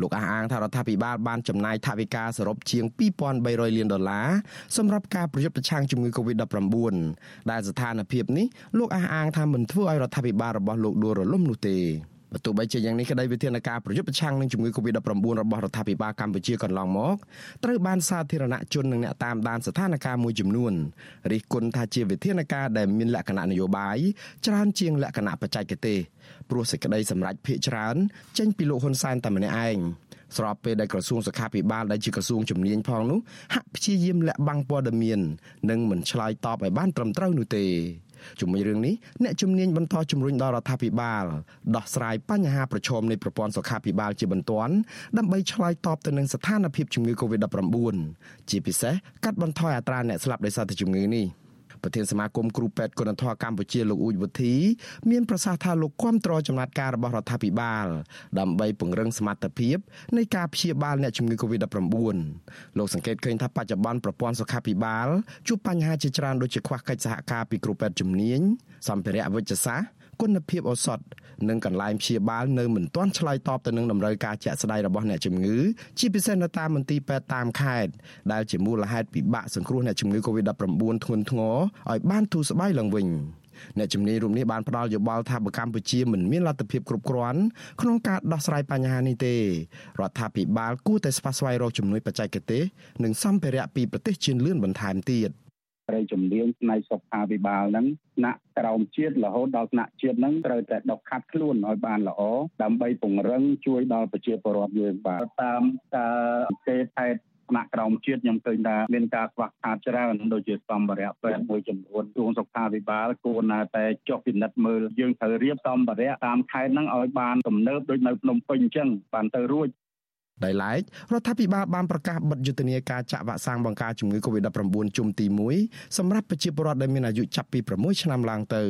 លោកអះអាងថារដ្ឋាភិបាលបានចំណាយថវិកាសរុបជាង2300លានដុល្លារសម្រាប់ការប្រយុទ្ធប្រឆាំងជំងឺ Covid-19 ដែលស្ថានភាពនេះលោកអះអាងថាមិនធ្វើឲ្យរដ្ឋាភិបាលរបស់លោកដួលរលំនោះទេ បើទោះបីជាយ៉ាងនេះក្តីវិធានការប្រយុទ្ធប្រឆាំងនឹងជំងឺ Covid-19 របស់រដ្ឋាភិបាលកម្ពុជាកន្លងមកត្រូវបានសាធារណជននិងអ្នកតាមដានស្ថានភាពមួយចំនួនរិះគន់ថាជាវិធានការដែលមានលក្ខណៈនយោបាយច្រើនជាងលក្ខណៈបច្ចេកទេសព្រោះសេចក្តីសម្រេចភាកច្រើនចេញពីលោកហ៊ុនសែនតែម្នាក់ឯងស្របពេលដែលក្រសួងសុខាភិបាលដែលជាក្រសួងជំនាញផងនោះហាក់ព្យាយាមលាក់បាំងព័ត៌មាន និងមិនឆ្លើយតបឲ្យបានត្រឹមត្រូវនោះទេ ជាមួយរឿងនេះអ្នកជំនាញបន្តជំរុញដល់រដ្ឋាភិបាលដោះស្រាយបញ្ហាប្រឈមនៃប្រព័ន្ធសុខាភិបាលជាបន្ទាន់ដើម្បីឆ្លើយតបទៅនឹងស្ថានភាពជំងឺ Covid-19 ជាពិសេសកាត់បន្ថយអត្រាអ្នកស្លាប់ដោយសារតែជំងឺនេះ។ ប្រធានសមាគមគ្រូពេទ្យគុណធម៌កម្ពុជាលោកអ៊ូចវុធីមានប្រសាសន៍ថាលោកគាំទ្រចំណាត់ការរបស់រដ្ឋាភិបាល ដើម្បីពង្រឹងសមត្ថភាពនៃការព្យាបាលអ្នកជំងឺ Covid-19 លោកសង្កេតឃើញថាបច្ចុប្បន្នប្រព័ន្ធសុខាភិបាលជួបបញ្ហាជាច្រើនដូចជាខ្វះកិច្ចសហការពីគ្រូពេទ្យជំនាញសម្ភារៈវិជ្ជសាស្ត្រ គុណភាពឱសថនិងកន្លែងព្យាបាលនៅមិនទាន់ឆ្លើយតបទៅនឹងតម្រូវការជាក់ស្ដែងរបស់អ្នកជំងឺជាពិសេសនៅតាមមន្ទីរពេទ្យតាមខេត្តដែលជាមូលហេតុពិបាកសង្គ្រោះអ្នកជំងឺ Covid-19 ធ្ងន់ធ្ងរឲ្យបានធូរស្បើយឡើងវិញអ្នកជំនាញរូបនេះបានផ្ដល់យោបល់ថាបើកម្ពុជាមិនមានលទ្ធភាពគ្រប់គ្រាន់ក្នុងការដោះស្រាយបញ្ហានេះទេរដ្ឋាភិបាលគួរតែស្វះស្វែងរកជំនួយបច្ចេកទេសនិងសម្ភារៈពីប្រទេសជឿនលឿនបន្ថែមទៀត។ ត្រីជំនាញផ្នែកសុខាភិបាលហ្នឹងថ្នាក់ក្រោមជាតិរហូតដល់ថ្នាក់ជាតិហ្នឹងត្រូវតែដកខាត់ខ្លួនឲ្យបានល្អដើម្បីពង្រឹងជួយដល់ប្រជាពលរដ្ឋយើងបាទតាមការសង្កេតហេតុថ្នាក់ក្រោមជាតិខ្ញុំឃើញថាមានការខ្វះខាតច្រើនដូចជាសម្ភារៈពេទ្យមួយចំនួនគ្រោងសុខាភិបាលគួរណាតែចុះពិនិត្យមើលយើងត្រូវរៀបសម្ភារៈតាមខេត្តហ្នឹងឲ្យបានទំនើបដូចនៅភ្នំពេញអញ្ចឹងបានទៅរួច ដោយឡែករដ្ឋាភិបាលបានប្រកាសបិទយុទ្ធនាការចាក់វ៉ាក់សាំងបង្ការជំងឺ Covid-19 ជុំទី1សម្រាប់ប្រជាពលរដ្ឋដែលមានអាយុចាប់ពី6ឆ្នាំឡើងទៅ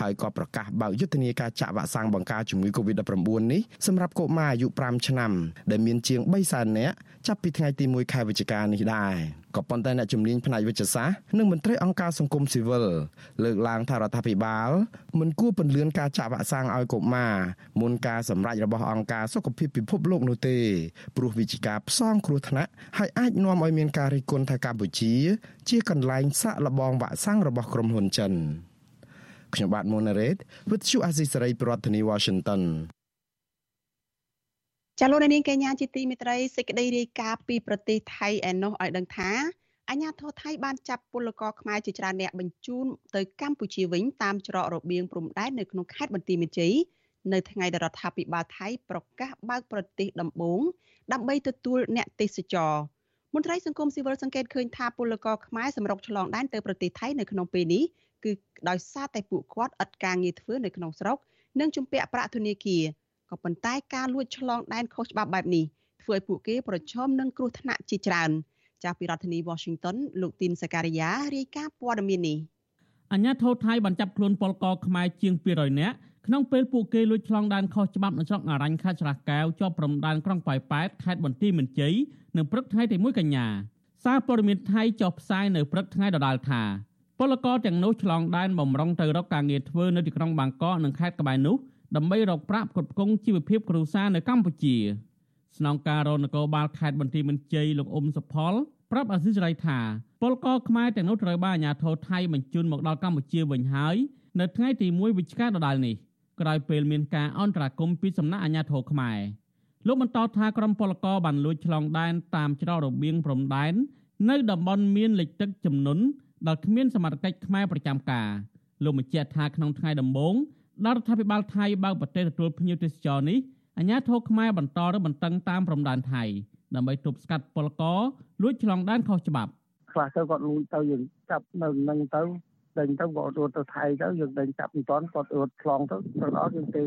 ហើយក៏ប្រកាសបើកយុទ្ធនាការចាក់វ៉ាក់សាំងបង្ការជំងឺ Covid-19 នេះសម្រាប់កុមារអាយុ5ឆ្នាំដែលមានជាង3សែននាក់ចាប់ពីថ្ងៃទី1ខែវិច្ឆិកានេះដែរ ក៏ប៉ុន្តែអ្នកជំនាញផ្នែកវិទ្យាសាស្ត្រនិងមន្ត្រីអង្គការសង្គមស៊ីវិលលើកឡើងថារដ្ឋាភិបាលមិនគួរពន្លឿនការចាក់វ៉ាក់សាំងឲ្យកុមារមុនការសម្រេចរបស់អង្គការសុខភាពពិភពលោកនោះទេព្រោះវិជាការផ្សងគ្រោះថ្នាក់ហើយអាចនាំឲ្យមានការរិះគន់ថាកម្ពុជា ជាកន្លែងសាក់លបងវ៉ាក់សាំងរបស់ក្រុមហ៊ុនចិនខ្ញុំបាទមុនរ៉េត With you Azisaray ប្រធានាធិបតី Washington ចាលោកនាងកញ្ញាជាទីមេត្រីសេចក្តីរាយការណ៍ពីប្រទេសថៃឯណោះឲ្យដឹងថាអាញាធរថៃបានចាប់ពលករខ្មែរជាច្រើនអ្នកបញ្ជូនទៅកម្ពុជាវិញតាមច្រករបៀងព្រំដែននៅក្នុងខេត្តបន្ទាយមានជ័យនៅថ្ងៃដែលរដ្ឋាភិបាលថៃប្រកាសបើកប្រទេសដំបូងដើម្បីទទួលអ្នកទេសចរមន្ត្រីសង្គមស៊ីវិលសង្កេតឃើញថាពលករខ្មែរសម្រុកឆ្លងដែនទៅប្រទេសថៃនៅក្នុងពេលនេះគឺដោយសារតែពួកគាត់ឥតការងារធ្វើនៅក្នុងស្រុកនិងជំពាក់ប្រាក់ធនាគារ ក៏ប៉ុន្តែការលួចឆ្លងដែនខុសច្បាប់បែបនេះធ្វើឲ្យពួកគេប្រឈមនឹងគ្រោះថ្នាក់ជាច្រើនចាស់ពីរដ្ឋធានី Washington លោកទីនសការីយ៉ារាយការណ៍ព័ត៌មាននេះអញ្ញាធិបតេយ្យបានចាប់ខ្លួនពលករខ្មែរជាង200នាក់ក្នុងពេលពួកគេលួចឆ្លងដែនខុសច្បាប់នៅស្រុកអរញ្ញខេត្តស្រះកែវជាប់ព្រំដែនក្រុងប៉ោយប៉ែតខេត្តបន្ទាយមានជ័យនៅព្រឹកថ្ងៃទី1កញ្ញាសារព័ត៌មានថៃចុះផ្សាយនៅព្រឹកថ្ងៃដដែលថាពលករទាំងនោះឆ្លងដែនបំរុងទៅរកការងារធ្វើនៅទីក្រុងបាងកកនិងខេត្តក្បែរនោះ ដើម្បីរកប្រាក់ផ្គត់ផ្គង់ជីវភាពគ្រួសារនៅកម្ពុជាស្នងការរនគរបាលខេត្តបន្ទាយមានជ័យលោកអ៊ុំសុផលប្រាប់អាស៊ីសេរីថាពលករខ្មែរទាំងនោះត្រូវបានអាជ្ញាធរថៃបញ្ជូនមកដល់កម្ពុជាវិញហើយនៅថ្ងៃទី1វិច្ឆិកាដដែលនេះក្រោយពេលមានការអន្តរាគមន៍ពីសំណាក់អាជ្ញាធរខ្មែរលោកបន្តថាក្រុមពលករបានលួចឆ្លងដែនតាមច្រករបៀងព្រំដែននៅតំបន់មានលិចទឹកចំនួនដែលគ្មានសមត្ថកិច្ចខ្មែរប្រចាំការលោកបញ្ជាក់ថាក្នុងថ្ងៃដំបូង ដល់រដ្ឋាភិបាលថៃបើកប្រទេសទទួលភ្ញៀវទេសចរនេះអាជ្ញាធរខ្មែរបន្តរឹតបន្តឹងតាមព្រំដែនថៃដើម្បីទប់ស្កាត់ពលករលួចឆ្លងដែនខុសច្បាប់ខ្លះទៅគាត់លួចទៅយើងចាប់នៅនឹងទៅដេញទៅគាត់រត់ទៅថៃទៅយើងដេញចាប់មិនទាន់គាត់រត់ឆ្លងទៅទៅអត់យើងទៅ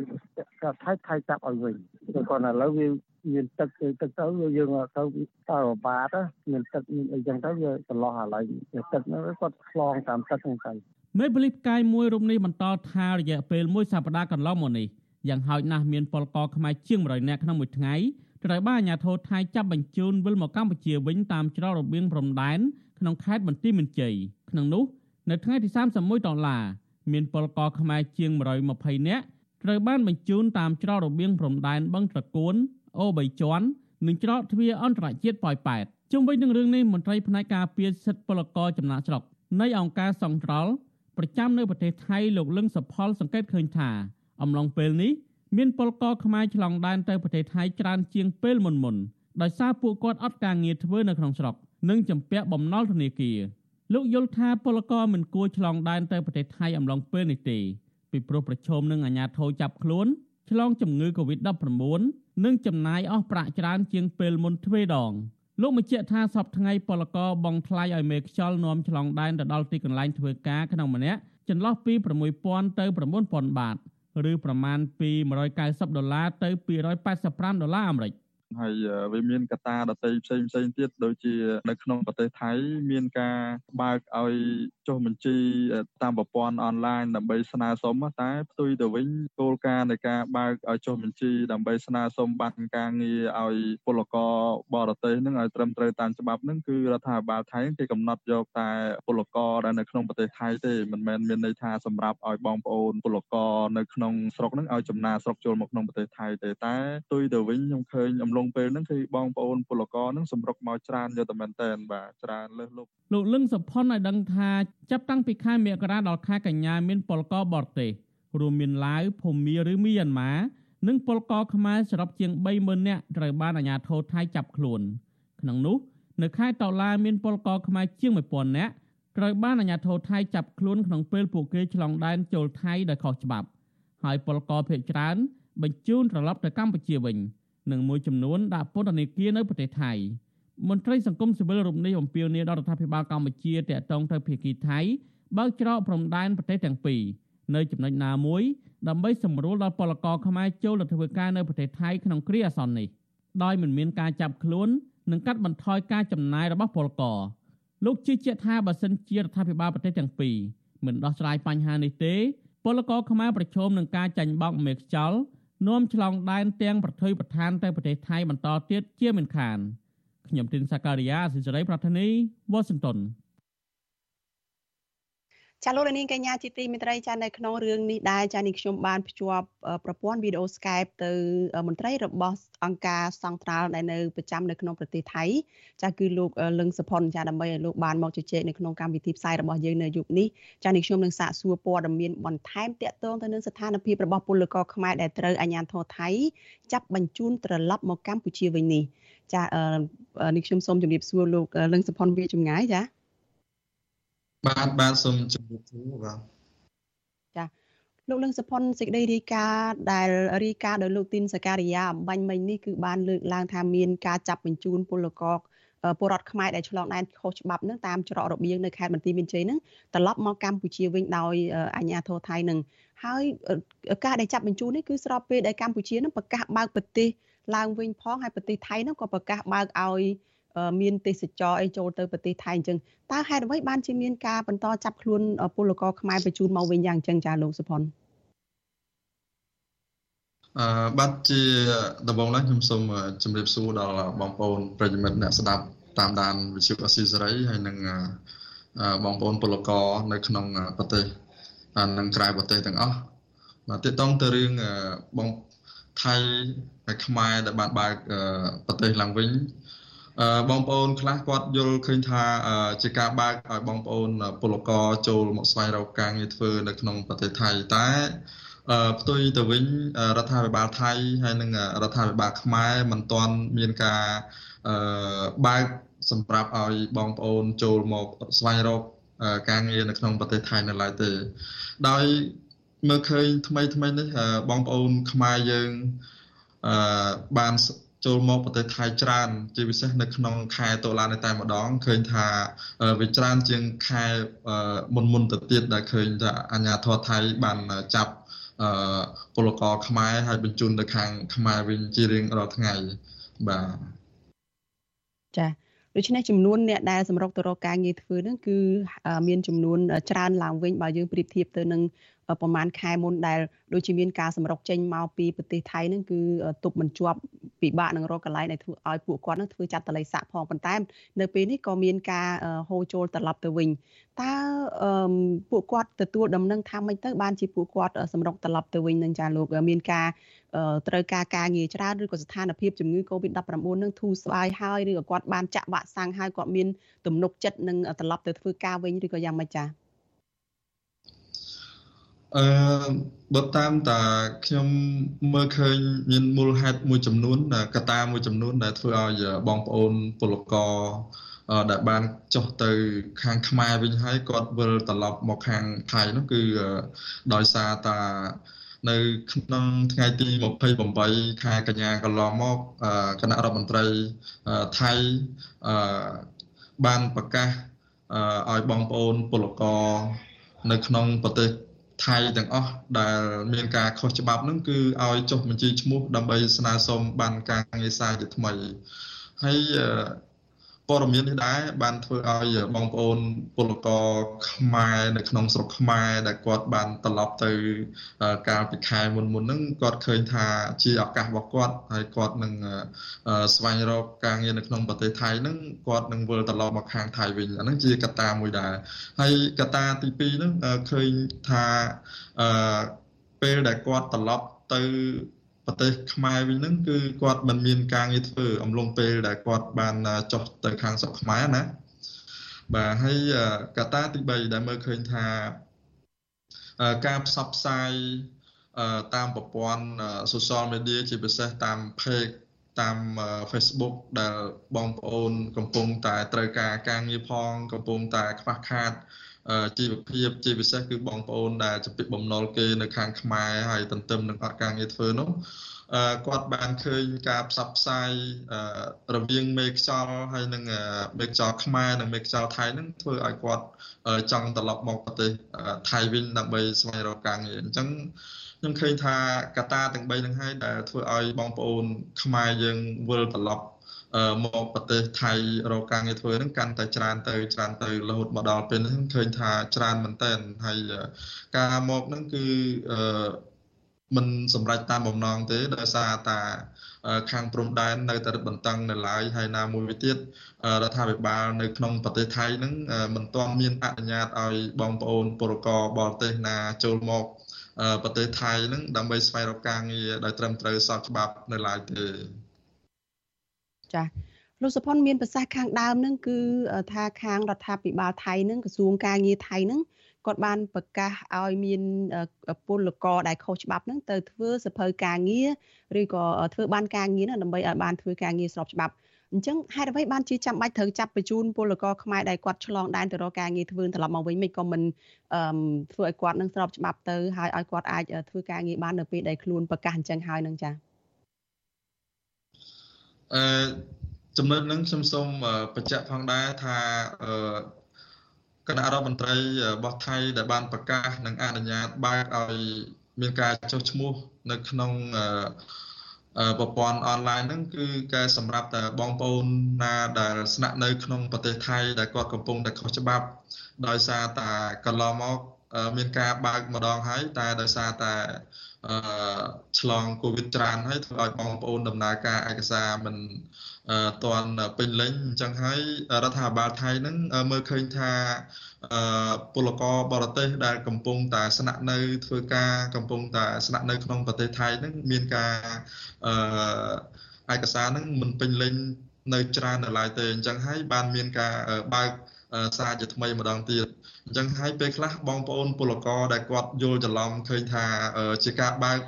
គាត់ថៃថៃចាប់ឲ្យវិញតែគាត់ឥឡូវវាមានទឹកទឹកទៅយើងទៅតើបាតមានទឹកមានអីចឹងទៅវាចន្លោះឥឡូវទឹកហ្នឹងគាត់ឆ្លងតាមទឹកហ្នឹងទៅ មេប៉ូលីសផ្កាយមួយរូបនេះបន្តថារយៈពេលមួយសប្តាហ៍កន្លងមកនេះយ៉ាងហោចណាស់មានពលករខ្មែរជាង100នាក់ក្នុងមួយថ្ងៃត្រូវបានអាជ្ញាធរថៃចាប់បញ្ជូនវិលមកកម្ពុជាវិញតាមច្រករបៀងព្រំដែនក្នុងខេត្តបន្ទាយមានជ័យក្នុងនោះនៅថ្ងៃទី31ដុល្លារមានពលករខ្មែរជាង120នាក់ត្រូវបានបញ្ជូនតាមច្រករបៀងព្រំដែនបឹងត្រកួនអូ3ជាន់និងច្រកទ្វារអន្តរជាតិប៉ោយប៉ែតជុំវិញនឹងរឿងនេះមន្ត្រីផ្នែកការពារសិទ្ធិពលករចំណាក់ស្រុកនៃអង្គការសង្ត្រល់ ប្រចាំនៅប្រទេសថៃលោកលឹងសុផលសង្កេតឃើញថា អំឡុងពេលនេះមានពលករខ្មែរឆ្លងដែនទៅប្រទេសថៃច្រើនជាងពេលមុនមុនដោយសារពួកគាត់អត់ការងារធ្វើនៅក្នុងស្រុកនិងជំពាក់បំណុលធនាគារលោកយល់ថាពលករមិនគួរឆ្លងដែនទៅប្រទេសថៃអំឡុងពេលនេះទេពីព្រោះប្រឈមនឹងអាញាធរចាប់ខ្លួនឆ្លងជំងឺ Covid-19 និងចំណាយអស់ប្រាក់ច្រើនជាងពេលមុនទ្វេដង លោកបញ្ជាក់ថាសពថ្ងៃពលករបងថ្លៃឲ្យមេខ្យល់នាំឆ្លងដែនទៅដល់ទីកន្លែងធ្វើការក្នុងម្នាក់ចន្លោះពី6000ទៅ9000បាតឬប្រមាណពី190ដុល្លារទៅ285ដុល្លារអាមេរិក ហើយវាមានកត្តាដទៃផ្សេងផ្សេងទៀតដូចជានៅក្នុងប្រទេសថៃមានការបើកឲ្យចុះបញ្ជីតាមប្រព័ន្ធអនឡាញដើម្បីស្នើសុំតែផ្ទុយទៅវិញគោលការណ៍នៃការបើកឲ្យចុះបញ្ជីដើម្បីស្នើសុំប័ណ្ណការងារឲ្យពលករបរទេសនឹងឲ្យត្រឹមត្រូវតាមច្បាប់នឹងគឺរដ្ឋាភិបាលថៃគេកំណត់យកតែពលករដែលនៅក្នុងប្រទេសថៃទេមិនមែនមានន័យថាសម្រាប់ឲ្យបងប្អូនពលករនៅក្នុងស្រុកនឹងឲ្យចំណាស្រុកចូលមកក្នុងប្រទេសថៃទេតែផ្ទុយទៅវិញខ្ញុំឃើញអំឡុងពេលហ្នឹងគឺបងប្អូនពលករហ្នឹងសម្រុកមកច្រើនយកតែមែនតែនបាទច្រើនលើសលប់លោកលឹងសុផុនឲ្យដឹងថាចាប់តាំងពីខែមករាដល់ខែកញ្ញាមានពលករបរទេសរួមមានឡាវភូមាឬមីយ៉ាន់ម៉ានិងពលករខ្មែរសរុបជាង30000នាក់ត្រូវបានអាជ្ញាធរថៃចាប់ខ្លួនក្នុងនោះនៅខែតុលាមានពលករខ្មែរជាង1000នាក់ត្រូវបានអាជ្ញាធរថៃចាប់ខ្លួនក្នុងពេលពួកគេឆ្លងដែនចូលថៃដោយខុសច្បាប់ហើយពលករភេកច្រើនបញ្ជូនត្រឡប់ទៅកម្ពុជាវិញ និងមួយចំនួនដាក់ពន្ធនាគារនៅប្រទេសថៃមន្ត្រីសង្គមស៊ីវិលរូបនេះអំពាវនាវដល់រដ្ឋាភិបាលកម្ពុជាតាក់ទងទៅភាគីថៃបើកច្រកព្រំដែនប្រទេសទាំងពីរនៅចំណុចណាមួយដើម្បីសម្រួលដល់ពលករខ្មែរចូលទៅធ្វើការនៅប្រទេសថៃក្នុងគ្រាអាសន្ននេះដោយមិនមានការចាប់ខ្លួននិងកាត់បន្ថយការចំណាយរបស់ពលករលោកជឿជាក់ថាបើសិនជារដ្ឋាភិបាលប្រទេសទាំងពីរមិនដោះស្រាយបញ្ហានេះទេពលករខ្មែរប្រឈមនឹងការចាញ់បោកមេខ្យល់ នាំឆ្លងដែនទាំងប្រថុយប្រឋានទៅប្រទេសថៃបន្តទៀតជាមិនខានខ្ញុំទីនសាការីយ៉ាសិសេរីប្រធានីវ៉ាស៊ីនតោន ចាលោកនាងកញ្ញាជាទីមេត្រីចានៅក្នុងរឿងនេះដែរចានេះខ្ញុំបានភ្ជាប់ប្រព័ន្ធវីដេអូ Skype ទៅមន្ត្រីរបស់អង្គការសង្ត្រាល់ដែលនៅប្រចាំនៅក្នុងប្រទេសថៃចាគឺលោកលឹងសុផុនចាដើម្បីឲ្យលោកបានមកជជែកនៅក្នុងកម្មវិធីផ្សាយរបស់យើងនៅយុគនេះចានេះខ្ញុំនឹងសាកសួរព័ត៌មានបន្ថែមទាក់ទងទៅនឹងស្ថានភាពរបស់ពលករខ្មែរដែលត្រូវអាជ្ញាធរថៃចាប់បញ្ជូនត្រឡប់មកកម្ពុជាវិញនេះចានេះខ្ញុំសូមជម្រាបសួរលោកលឹងសុផុនវាចម្ងាយចា បាទបាទសូមជម្រាបសួរបាទចាលោកលឹងសុផុនសេចក្តីរាយការណ៍ដែលរាយការណ៍ដោយលោកទីនសការីយ៉ាអំបញ្ញមិញនេះគឺបានលើកឡើងថាមានការចាប់បញ្ជូនពលករពលរដ្ឋខ្មែរដែលឆ្លងដែនខុសច្បាប់នឹងតាមច្រករបៀងនៅខេត្តបន្ទាយមានជ័យនឹងត្រឡប់មកកម្ពុជាវិញដោយអាជ្ញាធរថៃនឹងហើយការដែលចាប់បញ្ជូននេះគឺស្របពេលដែលកម្ពុជានឹងប្រកាសបើកប្រទេសឡើងវិញផងហើយប្រទេសថៃនឹងក៏ប្រកាសបើកឲ្យ មានទេសចរអីចូលទៅប្រទេសថៃអញ្ចឹងតើហេតុអ្វីបានជាមានការបន្តចាប់ខ្លួនពលករខ្មែរបញ្ជូនមកវិញយ៉ាងអញ្ចឹងចាលោកសុផុនអឺបាទជាដំបូងឡើងខ្ញុំសូមជម្រាបសួរដល់បងប្អូនប្រិយមិត្តអ្នកស្ដាប់តាមដានវិទ្យុអស៊ីសេរីហើយនិងបងប្អូនពលករនៅក្នុងប្រទេសនិងក្រៅប្រទេសទាំងអស់បាទទាក់ទងទៅរឿងបងថៃហើយខ្មែរដែលបានបើកប្រទេសឡើងវិញ បងប្អូនខ្លះគាត់យល់ឃើញថាជាការបើកឲ្យបងប្អូនពលករចូលមកស្វែងរកការងារធ្វើនៅក្នុងប្រទេសថៃតែផ្ទុយទៅវិញរដ្ឋាភិបាលថៃហើយនិងរដ្ឋាភិបាលខ្មែរមិនទាន់មានការបើកសម្រាប់ឲ្យបងប្អូនចូលមកស្វែងរកការងារនៅក្នុងប្រទេសថៃនៅឡើយទេ ដោយមើលឃើញថ្មីថ្មីនេះបងប្អូនខ្មែរយើងអឺបាន ចូលមកប្រទេសថៃច្រើន ជាពិសេសនៅក្នុងខែតុលានេះតែម្ដងឃើញថាវាច្រើនជាងខែមុនមុនទៅទៀតដែលឃើញថាអាញាធរថៃបានចាប់អឺពលករខ្មែរហើយបញ្ជូនទៅខាងខ្មែរវិញជារៀងរាល់ថ្ងៃបាទចាដូច្នេះចំនួនអ្នកដែលសម្រុកទៅរកការងារធ្វើហ្នឹងគឺមានចំនួនច្រើនឡើងវិញបើយើងប្រៀបធៀបទៅនឹង ប្រហែលខែមុនដែលដូចជាមានការសម្រុកចេញមកពីប្រទេសថៃហ្នឹងគឺទប់មិនជាប់ពិបាកនឹងរកកន្លែងដែលធ្វើឲ្យពួកគាត់នឹងធ្វើចាត់តល័យសាក់ផងប៉ុន្តែនៅពេលនេះក៏មានការហូរចូលត្រឡប់ទៅវិញតើពួកគាត់ទទួលដំណឹងថាម៉េចទៅបានជាពួកគាត់សម្រុកត្រឡប់ទៅវិញនឹងចាលោកមានការត្រូវការការងារច្រើនឬក៏ស្ថានភាពជំងឺ Covid-19 នឹងធូរស្បើយហើយឬក៏គាត់បានចាក់វ៉ាក់សាំងហើយគាត់មានទំនុកចិត្តនឹងត្រឡប់ទៅធ្វើការវិញឬក៏យ៉ាងម៉េចចា៎ អឺបើតាមតាខ្ញុំមើលឃើញមានមូលហេតុមួយចំនួនកត្តាមួយចំនួន ដែលធ្វើឲ្យបងប្អូនពលករដែលបានចុះទៅខាងខ្មែរវិញហើយគាត់វិលត្រឡប់មកខាងថៃនោះគឺដោយសារតានៅក្នុងថ្ងៃទី28ខែកញ្ញាកន្លងមកគណៈរដ្ឋមន្ត្រីថៃបានប្រកាសឲ្យបងប្អូនពលករនៅក្នុងប្រទេស ថៃទាំងអស់ដែលមានការខុសច្បាប់ហ្នឹងគឺឲ្យចុះបញ្ជីឈ្មោះដើម្បីស្នើសុំបានការងារសារជាថ្មីហើយ ព័ត៌មាននេះដែរបានធ្វើឲ្យបងប្អូនពលករខ្មែរនៅក្នុងស្រុកខ្មែរដែលគាត់បានត្រឡប់ទៅកាលពីខែមុនមុនហ្នឹងគាត់ឃើញថាជាឱកាសរបស់គាត់ហើយគាត់នឹងស្វែងរកការងារនៅក្នុងប្រទេសថៃហ្នឹងគាត់នឹងវិលត្រឡប់មកខាងថៃវិញអាហ្នឹងជាកត្តាមួយដែរហើយកត្តាទី2ហ្នឹងឃើញថាពេលដែលគាត់ត្រឡប់ទៅ ប្រទេសខ្មែរវិញហ្នឹងគឺគាត់មិនមានការងារធ្វើអំឡុងពេលដែលគាត់បានចុះទៅខាងស្រុកខ្មែរណាបាទហើយកត្តាទី3ដែលមើលឃើញថាការផ្សព្វផ្សាយតាមប្រព័ន្ធ social media ជាពិសេសតាម page តាម Facebook ដែលបងប្អូន កំពុងតែត្រូវការការងារផង កំពុងតែខ្វះខាត ជីវភាពជាពិសេសគឺបងប្អូនដែលចំពីបំណុលគេនៅខាងខ្មែរហើយទន្ទឹមនឹងអត់ការងារធ្វើនោះគាត់បានឃើញការផ្សព្វផ្សាយរវាងមេខ្យល់ហើយនឹងមេខ្យល់ខ្មែរនិងមេខ្យល់ថៃនឹងធ្វើឲ្យគាត់ចង់ត្រឡប់មកប្រទេសថៃវិញដើម្បីស្វែងរកការងារអញ្ចឹងខ្ញុំឃើញថាកត្តាទាំង3នឹងហើយដែលធ្វើឲ្យបងប្អូនខ្មែរយើងវិលត្រឡប់ មកប្រទេសថៃរកការងារធ្វើហ្នឹងកាន់តែច្រើនទៅច្រើនទៅរហូតមកដល់ពេលនេះឃើញថាច្រើនមែនតើហើយការមកហ្នឹងគឺមិនសម្រេចតាមបំណងទេដោយសារតាខាងព្រំដែននៅតែរឹតបន្តឹងនៅឡើយហើយណាមួយវិញទៀតរដ្ឋាភិបាលនៅក្នុងប្រទេសថៃហ្នឹងមិនទាន់មានអនុញ្ញាតឲ្យបងប្អូនពលករបរទេសណាចូលមកប្រទេសថៃហ្នឹងដើម្បីស្វែងរកការងារដោយត្រឹមត្រូវស្របច្បាប់នៅឡើយទេ ចា៎លោកសុផុនមានប្រសាសន៍ខាងដើមហ្នឹងគឺថាខាងរដ្ឋាភិបាលថៃហ្នឹងក្រសួងការងារថៃហ្នឹងគាត់បានប្រកាសឲ្យមានពលករដែលខុសច្បាប់ហ្នឹងទៅធ្វើសភៅការងារឬក៏ធ្វើបានការងារដើម្បីឲ្យបានធ្វើការងារស្របច្បាប់អញ្ចឹងហេតុអ្វីបានជាចាំបាច់ត្រូវចាប់បញ្ជូនពលករខ្មែរដែលគាត់ឆ្លងដែនទៅរកការងារធ្វើត្រឡប់មកវិញមិនក៏មិនធ្វើឲ្យគាត់នឹងស្របច្បាប់ទៅហើយឲ្យគាត់អាចធ្វើការងារបាននៅពេលដែលខ្លួនប្រកាសអញ្ចឹងហើយនឹងចា៎ អឺចំណុចហ្នឹងខ្ញុំសូមបញ្ជាក់ផងដែរថាអឺគណៈរដ្ឋមន្ត្រីរបស់ថៃដែលបានប្រកាសនិងអនុញ្ញាតបើកឲ្យមានការចុះឈ្មោះនៅក្នុងប្រព័ន្ធអនឡាញហ្នឹងគឺការសម្រាប់តែបងប្អូនណាដែលស្នាក់នៅក្នុងប្រទេសថៃដែលគាត់កំពុងតែខុសច្បាប់ដោយសារតែកន្លងមកមានការបើកម្ដងហើយតែដោយសារតែ អឺឆ្លងកូវីដច្រើនហើយធ្វើឲ្យបងប្អូនដំណើរការឯកសារមិនទាន់ពេញលេញអញ្ចឹងហើយរដ្ឋាភិបាលថៃហ្នឹងមើលឃើញថាពលករបរទេសដែលកំពុងតែស្នាក់នៅធ្វើការកំពុងតែស្នាក់នៅក្នុងប្រទេសថៃហ្នឹងមានការអឺឯកសារហ្នឹងមិនពេញលេញនៅច្រើននៅឡើយទេអញ្ចឹងហើយបានមានការបើកសារជាថ្មីម្ដងទៀត អញ្ចឹងហើយពេលខ្លះបងប្អូនពលករដែលគាត់យល់ច្រឡំឃើញថាជាការបើក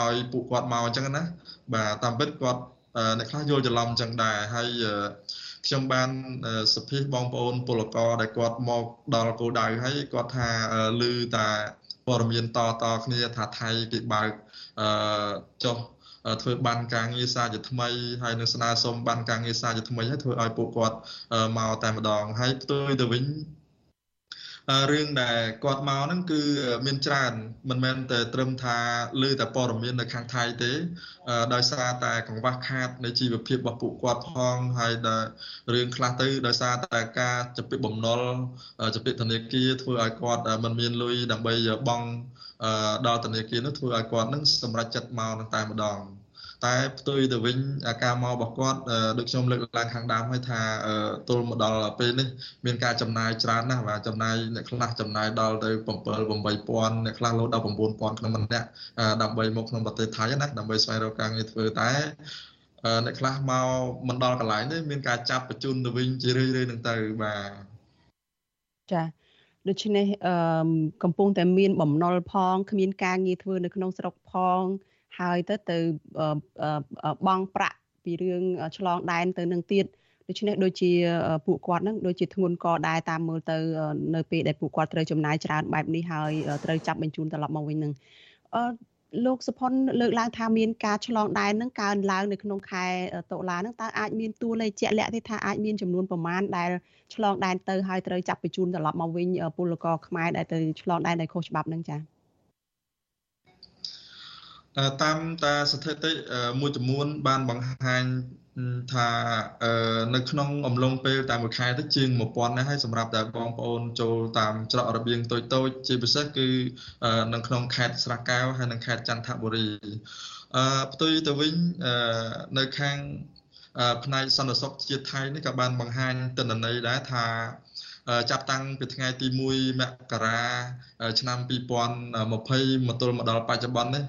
ឲ្យពួកគាត់មកអញ្ចឹងណាបាទតាមពិតគាត់អ្នកខ្លះយល់ច្រឡំអញ្ចឹងដែរហើយខ្ញុំបានសភាបងប្អូនពលករដែលគាត់មកដល់គោលដៅហើយគាត់ថាឮតាព័ត៌មានតតគ្នាថាថៃគេបើកអឺចុះធ្វើបានការងារសារជាថ្មីហើយនឹងស្នើសុំបានការងារសារជាថ្មីហើយធ្វើឲ្យពួកគាត់មកតែម្ដងហើយផ្ទុយទៅវិញ រឿងដែលគាត់មកហ្នឹងគឺមានច្រើនមិនមែនតែត្រឹមថាលើតែព័ត៌មាននៅខាងថៃទេដោយសារតែកង្វះខាតនៃជីវភាពរបស់ពួកគាត់ផងហើយដែលរឿងខ្លះទៅដោយសារតែការចាប់ពីបំណុលចាប់ពីធនាគារធ្វើឲ្យគាត់មិនមានលុយដើម្បីបង់ដល់ធនាគារនោះធ្វើឲ្យគាត់នឹងសម្រេចចិត្តមកនឹងតែម្ដង តែផ្ទុយទៅវិញការមករបស់គាត់ដូចខ្ញុំលើកឡើងខាងដើមហើយថាទល់មកដល់ពេលនេះមានការចំណាយច្រើនណាស់បាទចំណាយអ្នកខ្លះចំណាយដល់ទៅ7 8000អ្នកខ្លះលោដល់9000ក្នុងម្នាក់ដើម្បីមកក្នុងប្រទេសថៃណាដើម្បីស្វែងរកការងារធ្វើតែអ្នកខ្លះមកមិនដល់កន្លែងនេះមានការចាប់បញ្ជូនទៅវិញជារឿយៗនឹងទៅបាទចាដូច្នេះអឺកំពុងតែមានបំណុលផងគ្មានការងារធ្វើនៅក្នុងស្រុកផង ហើយទៅទៅបងប្រាក់ពីរឿងឆ្លងដែនទៅនឹងទៀតដូច្នេះដូចជាពួកគាត់នឹងដូចជាធ្ងន់កដែរតាមមើលទៅនៅពេលដែលពួកគាត់ត្រូវចំណាយច្រើនបែបនេះហើយត្រូវចាប់បញ្ជូនត្រឡប់មកវិញនឹងអឺលោកសុផុនលើកឡើងថាមានការឆ្លងដែននឹងកើនឡើងនៅក្នុងខែតុលានឹងតើអាចមានតួលេខជាក់លាក់ទេថាអាចមានចំនួនប្រមាណដែលឆ្លងដែនទៅហើយត្រូវចាប់បញ្ជូនត្រឡប់មកវិញពលករខ្មែរដែលទៅឆ្លងដែនដោយខុសច្បាប់នឹងចា៎ តាមតាស្ថិតិមួយចំនួន បានបង្ហាញថានៅក្នុងអំឡុងពេលតាមមួយខែទៅជាង1000ណាស់ហើយសម្រាប់តែបងប្អូនចូលតាមច្រករបៀងតូចតូចជាពិសេសគឺនៅក្នុងខេត្តស្រះកែវហើយនិងខេត្តចន្ទបុរីអឺផ្ទុយទៅវិញនៅខាងផ្នែកសន្តិសុខជាតិថៃនេះក៏បានបង្ហាញទិន្នន័យដែរថា ចាប់តាំងពីថ្ងៃទី1មករាឆ្នាំ2020មកទល់មកដល់បច្ចុប្បន្ននេះ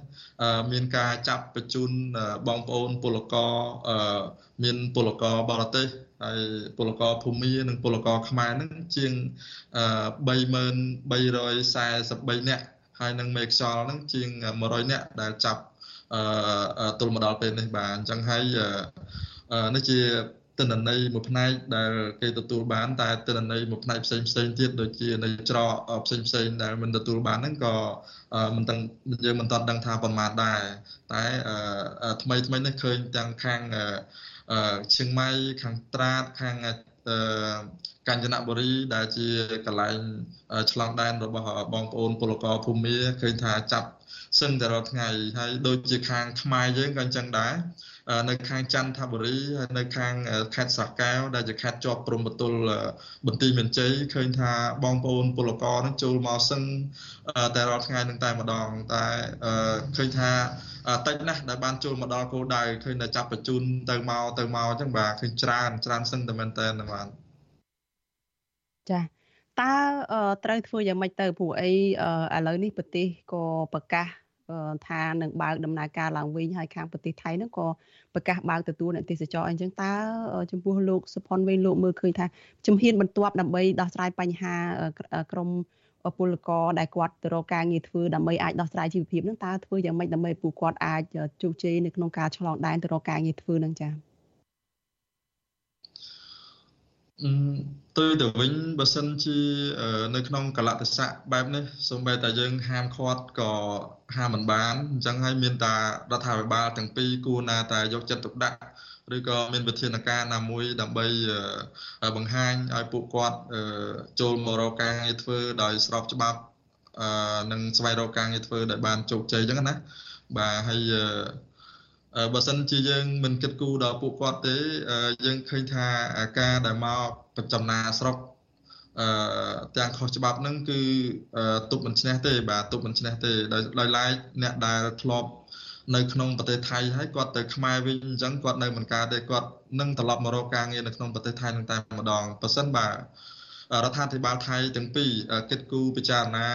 មានការចាប់បញ្ជូនបងប្អូនពលករមានពលករបរទេសហើយពលករភូមិនិងពលករខ្មែរនឹងជាង30343នាក់ហើយនឹងមេខ្យល់នឹងជាង100នាក់ដែលចាប់ទល់មកដល់ពេលនេះបាទអញ្ចឹងហើយនេះជា ទិន្នន័យមួយផ្នែកដែលគេទទួលបានតែទិន្នន័យមួយផ្នែកផ្សេងផ្សេងទៀតដូចជានៅច្រកផ្សេងផ្សេងដែលមិនទទួលបានហ្នឹងក៏មិនទាំងយើងមិនទាន់ដឹងថាប្រមាណដែរតែថ្មីថ្មីនេះឃើញទាំងខាងឈៀងម៉ៃខាងត្រាតខាង កញ្ចនបុរីដែលជាកន្លែងឆ្លងដែនរបស់បងប្អូនពលករភូមិឃើញថាចាប់សឹងតែរាល់ថ្ងៃហើយដូចជាខាងខ្មែរយើងក៏អញ្ចឹងដែរនៅខាងចន្ទបុរីហើយនៅខាងខេត្តស្រះកែវដែលជាខេត្តជាប់ព្រំប្រទល់បន្ទាយមានជ័យឃើញថាបងប្អូនពលករនឹងចូលមកសឹងតែរាល់ថ្ងៃនឹងតែម្ដងតែឃើញថាតិចណាស់ដែលបានចូលមកដល់គោលដៅឃើញតែចាប់បញ្ជូនទៅមកទៅមកអញ្ចឹងបាទឃើញច្រើនច្រើនសឹងតែមែនតើបាទ ចាតើត្រូវធ្វើយ៉ាងម៉េចទៅព្រោះអីឥឡូវនេះប្រទេសក៏ប្រកាសថានឹងបើកដំណើរការឡើងវិញហើយខាងប្រទេសថៃហ្នឹងក៏ប្រកាសបើកទទួលអ្នកទេសចរអញ្ចឹងតើចំពោះលោកសុផុនវិញលោកមើលឃើញថាជំហានបន្ទាប់ដើម្បីដោះស្រាយបញ្ហាក្រមពលករដែលគាត់ទៅរកការងារធ្វើដើម្បីអាចដោះស្រាយជីវភាពហ្នឹងតើធ្វើយ៉ាងម៉េចដើម្បីពួកគាត់អាចជោគជ័យនៅក្នុងការឆ្លងដែនទៅរកការងារធ្វើហ្នឹងចា៎ ទៅទៅវិញបើសិនជានៅក្នុងកលៈទេសៈបែបនេះសូម្បីតែយើងហាមឃាត់ក៏ហាមមិនបានអញ្ចឹងហើយមានតែរដ្ឋាភិបាលទាំងពីរគួរណាតែយកចិត្តទុកដាក់ឬក៏មានវិធានការណាមួយដើម្បីបង្ហាញឲ្យពួកគាត់ចូលមករកការងារធ្វើដោយស្របច្បាប់និងស្វែងរកការងារធ្វើដែលបានជោគជ័យអញ្ចឹងណាបាទហើយ បើសិនជាយើងមិនគិតគូរដល់ពួកគាត់ទេយើងឃើញថាការដែលមកប្រចំណាស្រុកអឺទាំងខុសច្បាប់ហ្នឹងគឺទប់មិនឈ្នះទេ បាទទប់មិនឈ្នះទេដោយឡែកអ្នកដែលធ្លាប់នៅក្នុងប្រទេសថៃហើយគាត់ទៅខ្មែរវិញអញ្ចឹងគាត់នៅមិនកើតទេគាត់នឹងត្រឡប់មករកការងារនៅក្នុងប្រទេសថៃនឹងតែម្ដងប៉ះសិនបាទរដ្ឋាភិបាលថៃទាំងពីរគិតគូរពិចារណា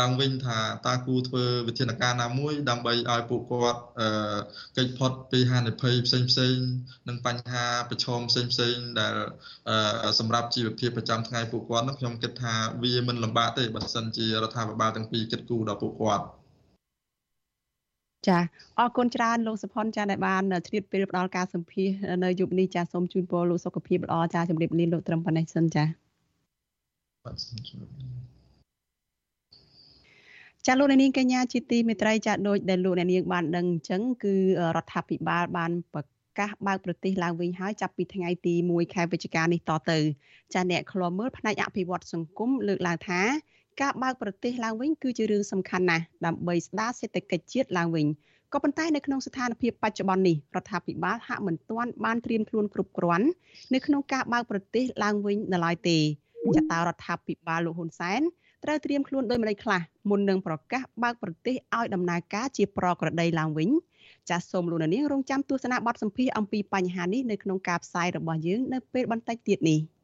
ឡើងវិញថាតើគួរធ្វើវិធានការណាមួយ ដើម្បីឲ្យពួកគាត់កិច្ចផុតពីហានិភ័យផ្សេងផ្សេងនិងបញ្ហាប្រឈមផ្សេងផ្សេងដែលសម្រាប់ជីវភាពប្រចាំថ្ងៃពួកគាត់នោះខ្ញុំគិតថាវាមិនលំបាកទេបើសិនជារដ្ឋាភិបាលទាំងពីរគិតគូរដល់ពួកគាត់ចាអរគុណច្រើនលោកសុផុនចាដែលបានជ្រាបពេលផ្ដល់ការសម្ភាសនៅយប់នេះចាសូមជូនពរលោកសុខភាពល្អចាជម្រាបលាលោកត្រឹមប៉ុណ្ណេះសិនចាបាទសូមជម្រាបលា ចាលោកនាងកញ្ញាជាទីមេត្រីចាដូចដែលលោកនាងបានដឹងអញ្ចឹងគឺរដ្ឋាភិបាលបានប្រកាសបើកប្រទេសឡើងវិញហើយចាប់ពីថ្ងៃទី1ខែវិច្ឆិកានេះតទៅចាអ្នកឃ្លាំមើលផ្នែកអភិវឌ្ឍសង្គមលើកឡើងថាការបើកប្រទេសឡើងវិញគឺជារឿងសំខាន់ណាស់ដើម្បីស្ដារសេដ្ឋកិច្ចជាតិឡើងវិញក៏ប៉ុន្តែនៅក្នុងស្ថានភាពបច្ចុប្បន្ននេះរដ្ឋាភិបាលហាក់មិនទាន់បានត្រៀមខ្លួនគ្រប់គ្រាន់នៅក្នុងការបើកប្រទេសឡើងវិញនៅឡើយទេចតារដ្ឋាភិបាលលោកហ៊ុនសែន ត្រូវត្រៀមខ្លួនដោយម្ដេចខ្លះមុននឹងប្រកាសបើកប្រទេសឲ្យដំណើរការជាប្រក្រតីឡើងវិញចាសសូមលោកនាងរងចាំទស្សនាបទសម្ភាសអំពីបញ្ហានេះនៅក្នុងការផ្សាយរបស់យើងនៅពេលបន្តិចទៀតនេះ។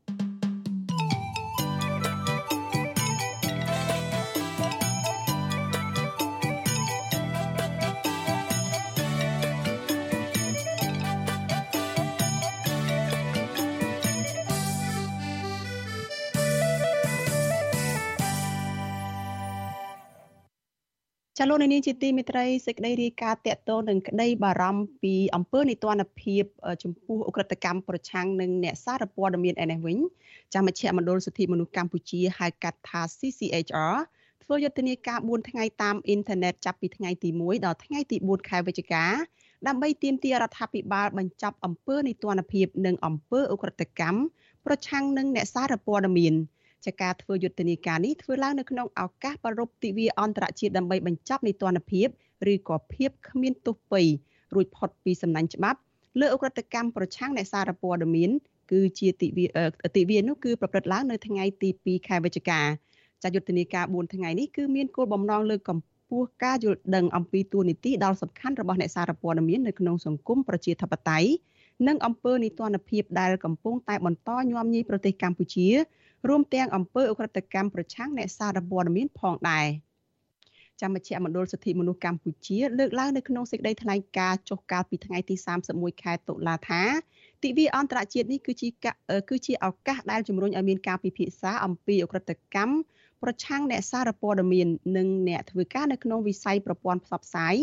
ចាលោកនាងជាទីមេត្រីសេចក្តីរាយការណ៍តកតនឹងក្តីបារម្ភពីអំពើនីតិរដ្ឋភាពចំពោះអ ுக ្រិតកម្មប្រឆាំងនឹងអ្នកសារព័ត៌មានឯនេះវិញចាមជ្ឈមណ្ឌលសិទ្ធិមនុស្សកម្ពុជាហៅកាត់ថា CCHR ធ្វើយុទ្ធនាការ4ថ្ងៃតាមអ៊ីនធឺណិតចាប់ពីថ្ងៃទី1ដល់ថ្ងៃទី4ខែវិច្ឆិកាដើម្បីទាមទាររដ្ឋាភិបាលបញ្ចប់អំពើនីតិរដ្ឋភាពនិងអំពើអ ுக ្រិតកម្មប្រឆាំងនឹងអ្នកសារព័ត៌មាន ចាការធ្វើយុទ្ធនាការនេះធ្វើឡើងនៅក្នុងឱកាសប្រពៃទិវាអន្តរជាតិដើម្បីបញ្ចប់នីតិរដ្ឋភាពឬក៏ភាពគ្មានទោសពៃរួចផុតពីសំណាញ់ច្បាប់លើអ ுக ្រិតកម្មប្រឆាំងអ្នកសារព័ត៌មានគឺជាទិវាទិវានោះគឺប្រព្រឹត្តឡើងនៅថ្ងៃទី2ខែវិច្ឆិកាចាយុទ្ធនាការ4ថ្ងៃនេះគឺមានគោលបំណងលើកកម្ពស់ការយល់ដឹងអំពីទួលនីតិដ៏សំខាន់របស់អ្នកសារព័ត៌មាននៅក្នុងសង្គមប្រជាធិបតេយ្យនិងអំពើនីតិរដ្ឋភាពដែលកំពុងតែបន្តញោមញីប្រទេសកម្ពុជា រួមទាំងអំពើអ ுக ្រិតកម្មប្រឆាំងអ្នកសារព័ត៌មានផងដែរចាំមជ្ឈមណ្ឌលសិទ្ធិមនុស្សកម្ពុជាលើកឡើងនៅក្នុងសេចក្តីថ្លែងការណ៍ចុះកាលពីថ្ងៃទី31ខែតុលាថាទិវាអន្តរជាតិនេះគឺជាគឺជាឱកាសដែលជំរុញឲ្យមានការពិភាក្សាអំពីអ ுக ្រិតកម្មប្រឆាំងអ្នកសារព័ត៌មាននិងអ្នកធ្វើការនៅក្នុងវិស័យប្រព័ន្ធផ្សព្វផ្សាយ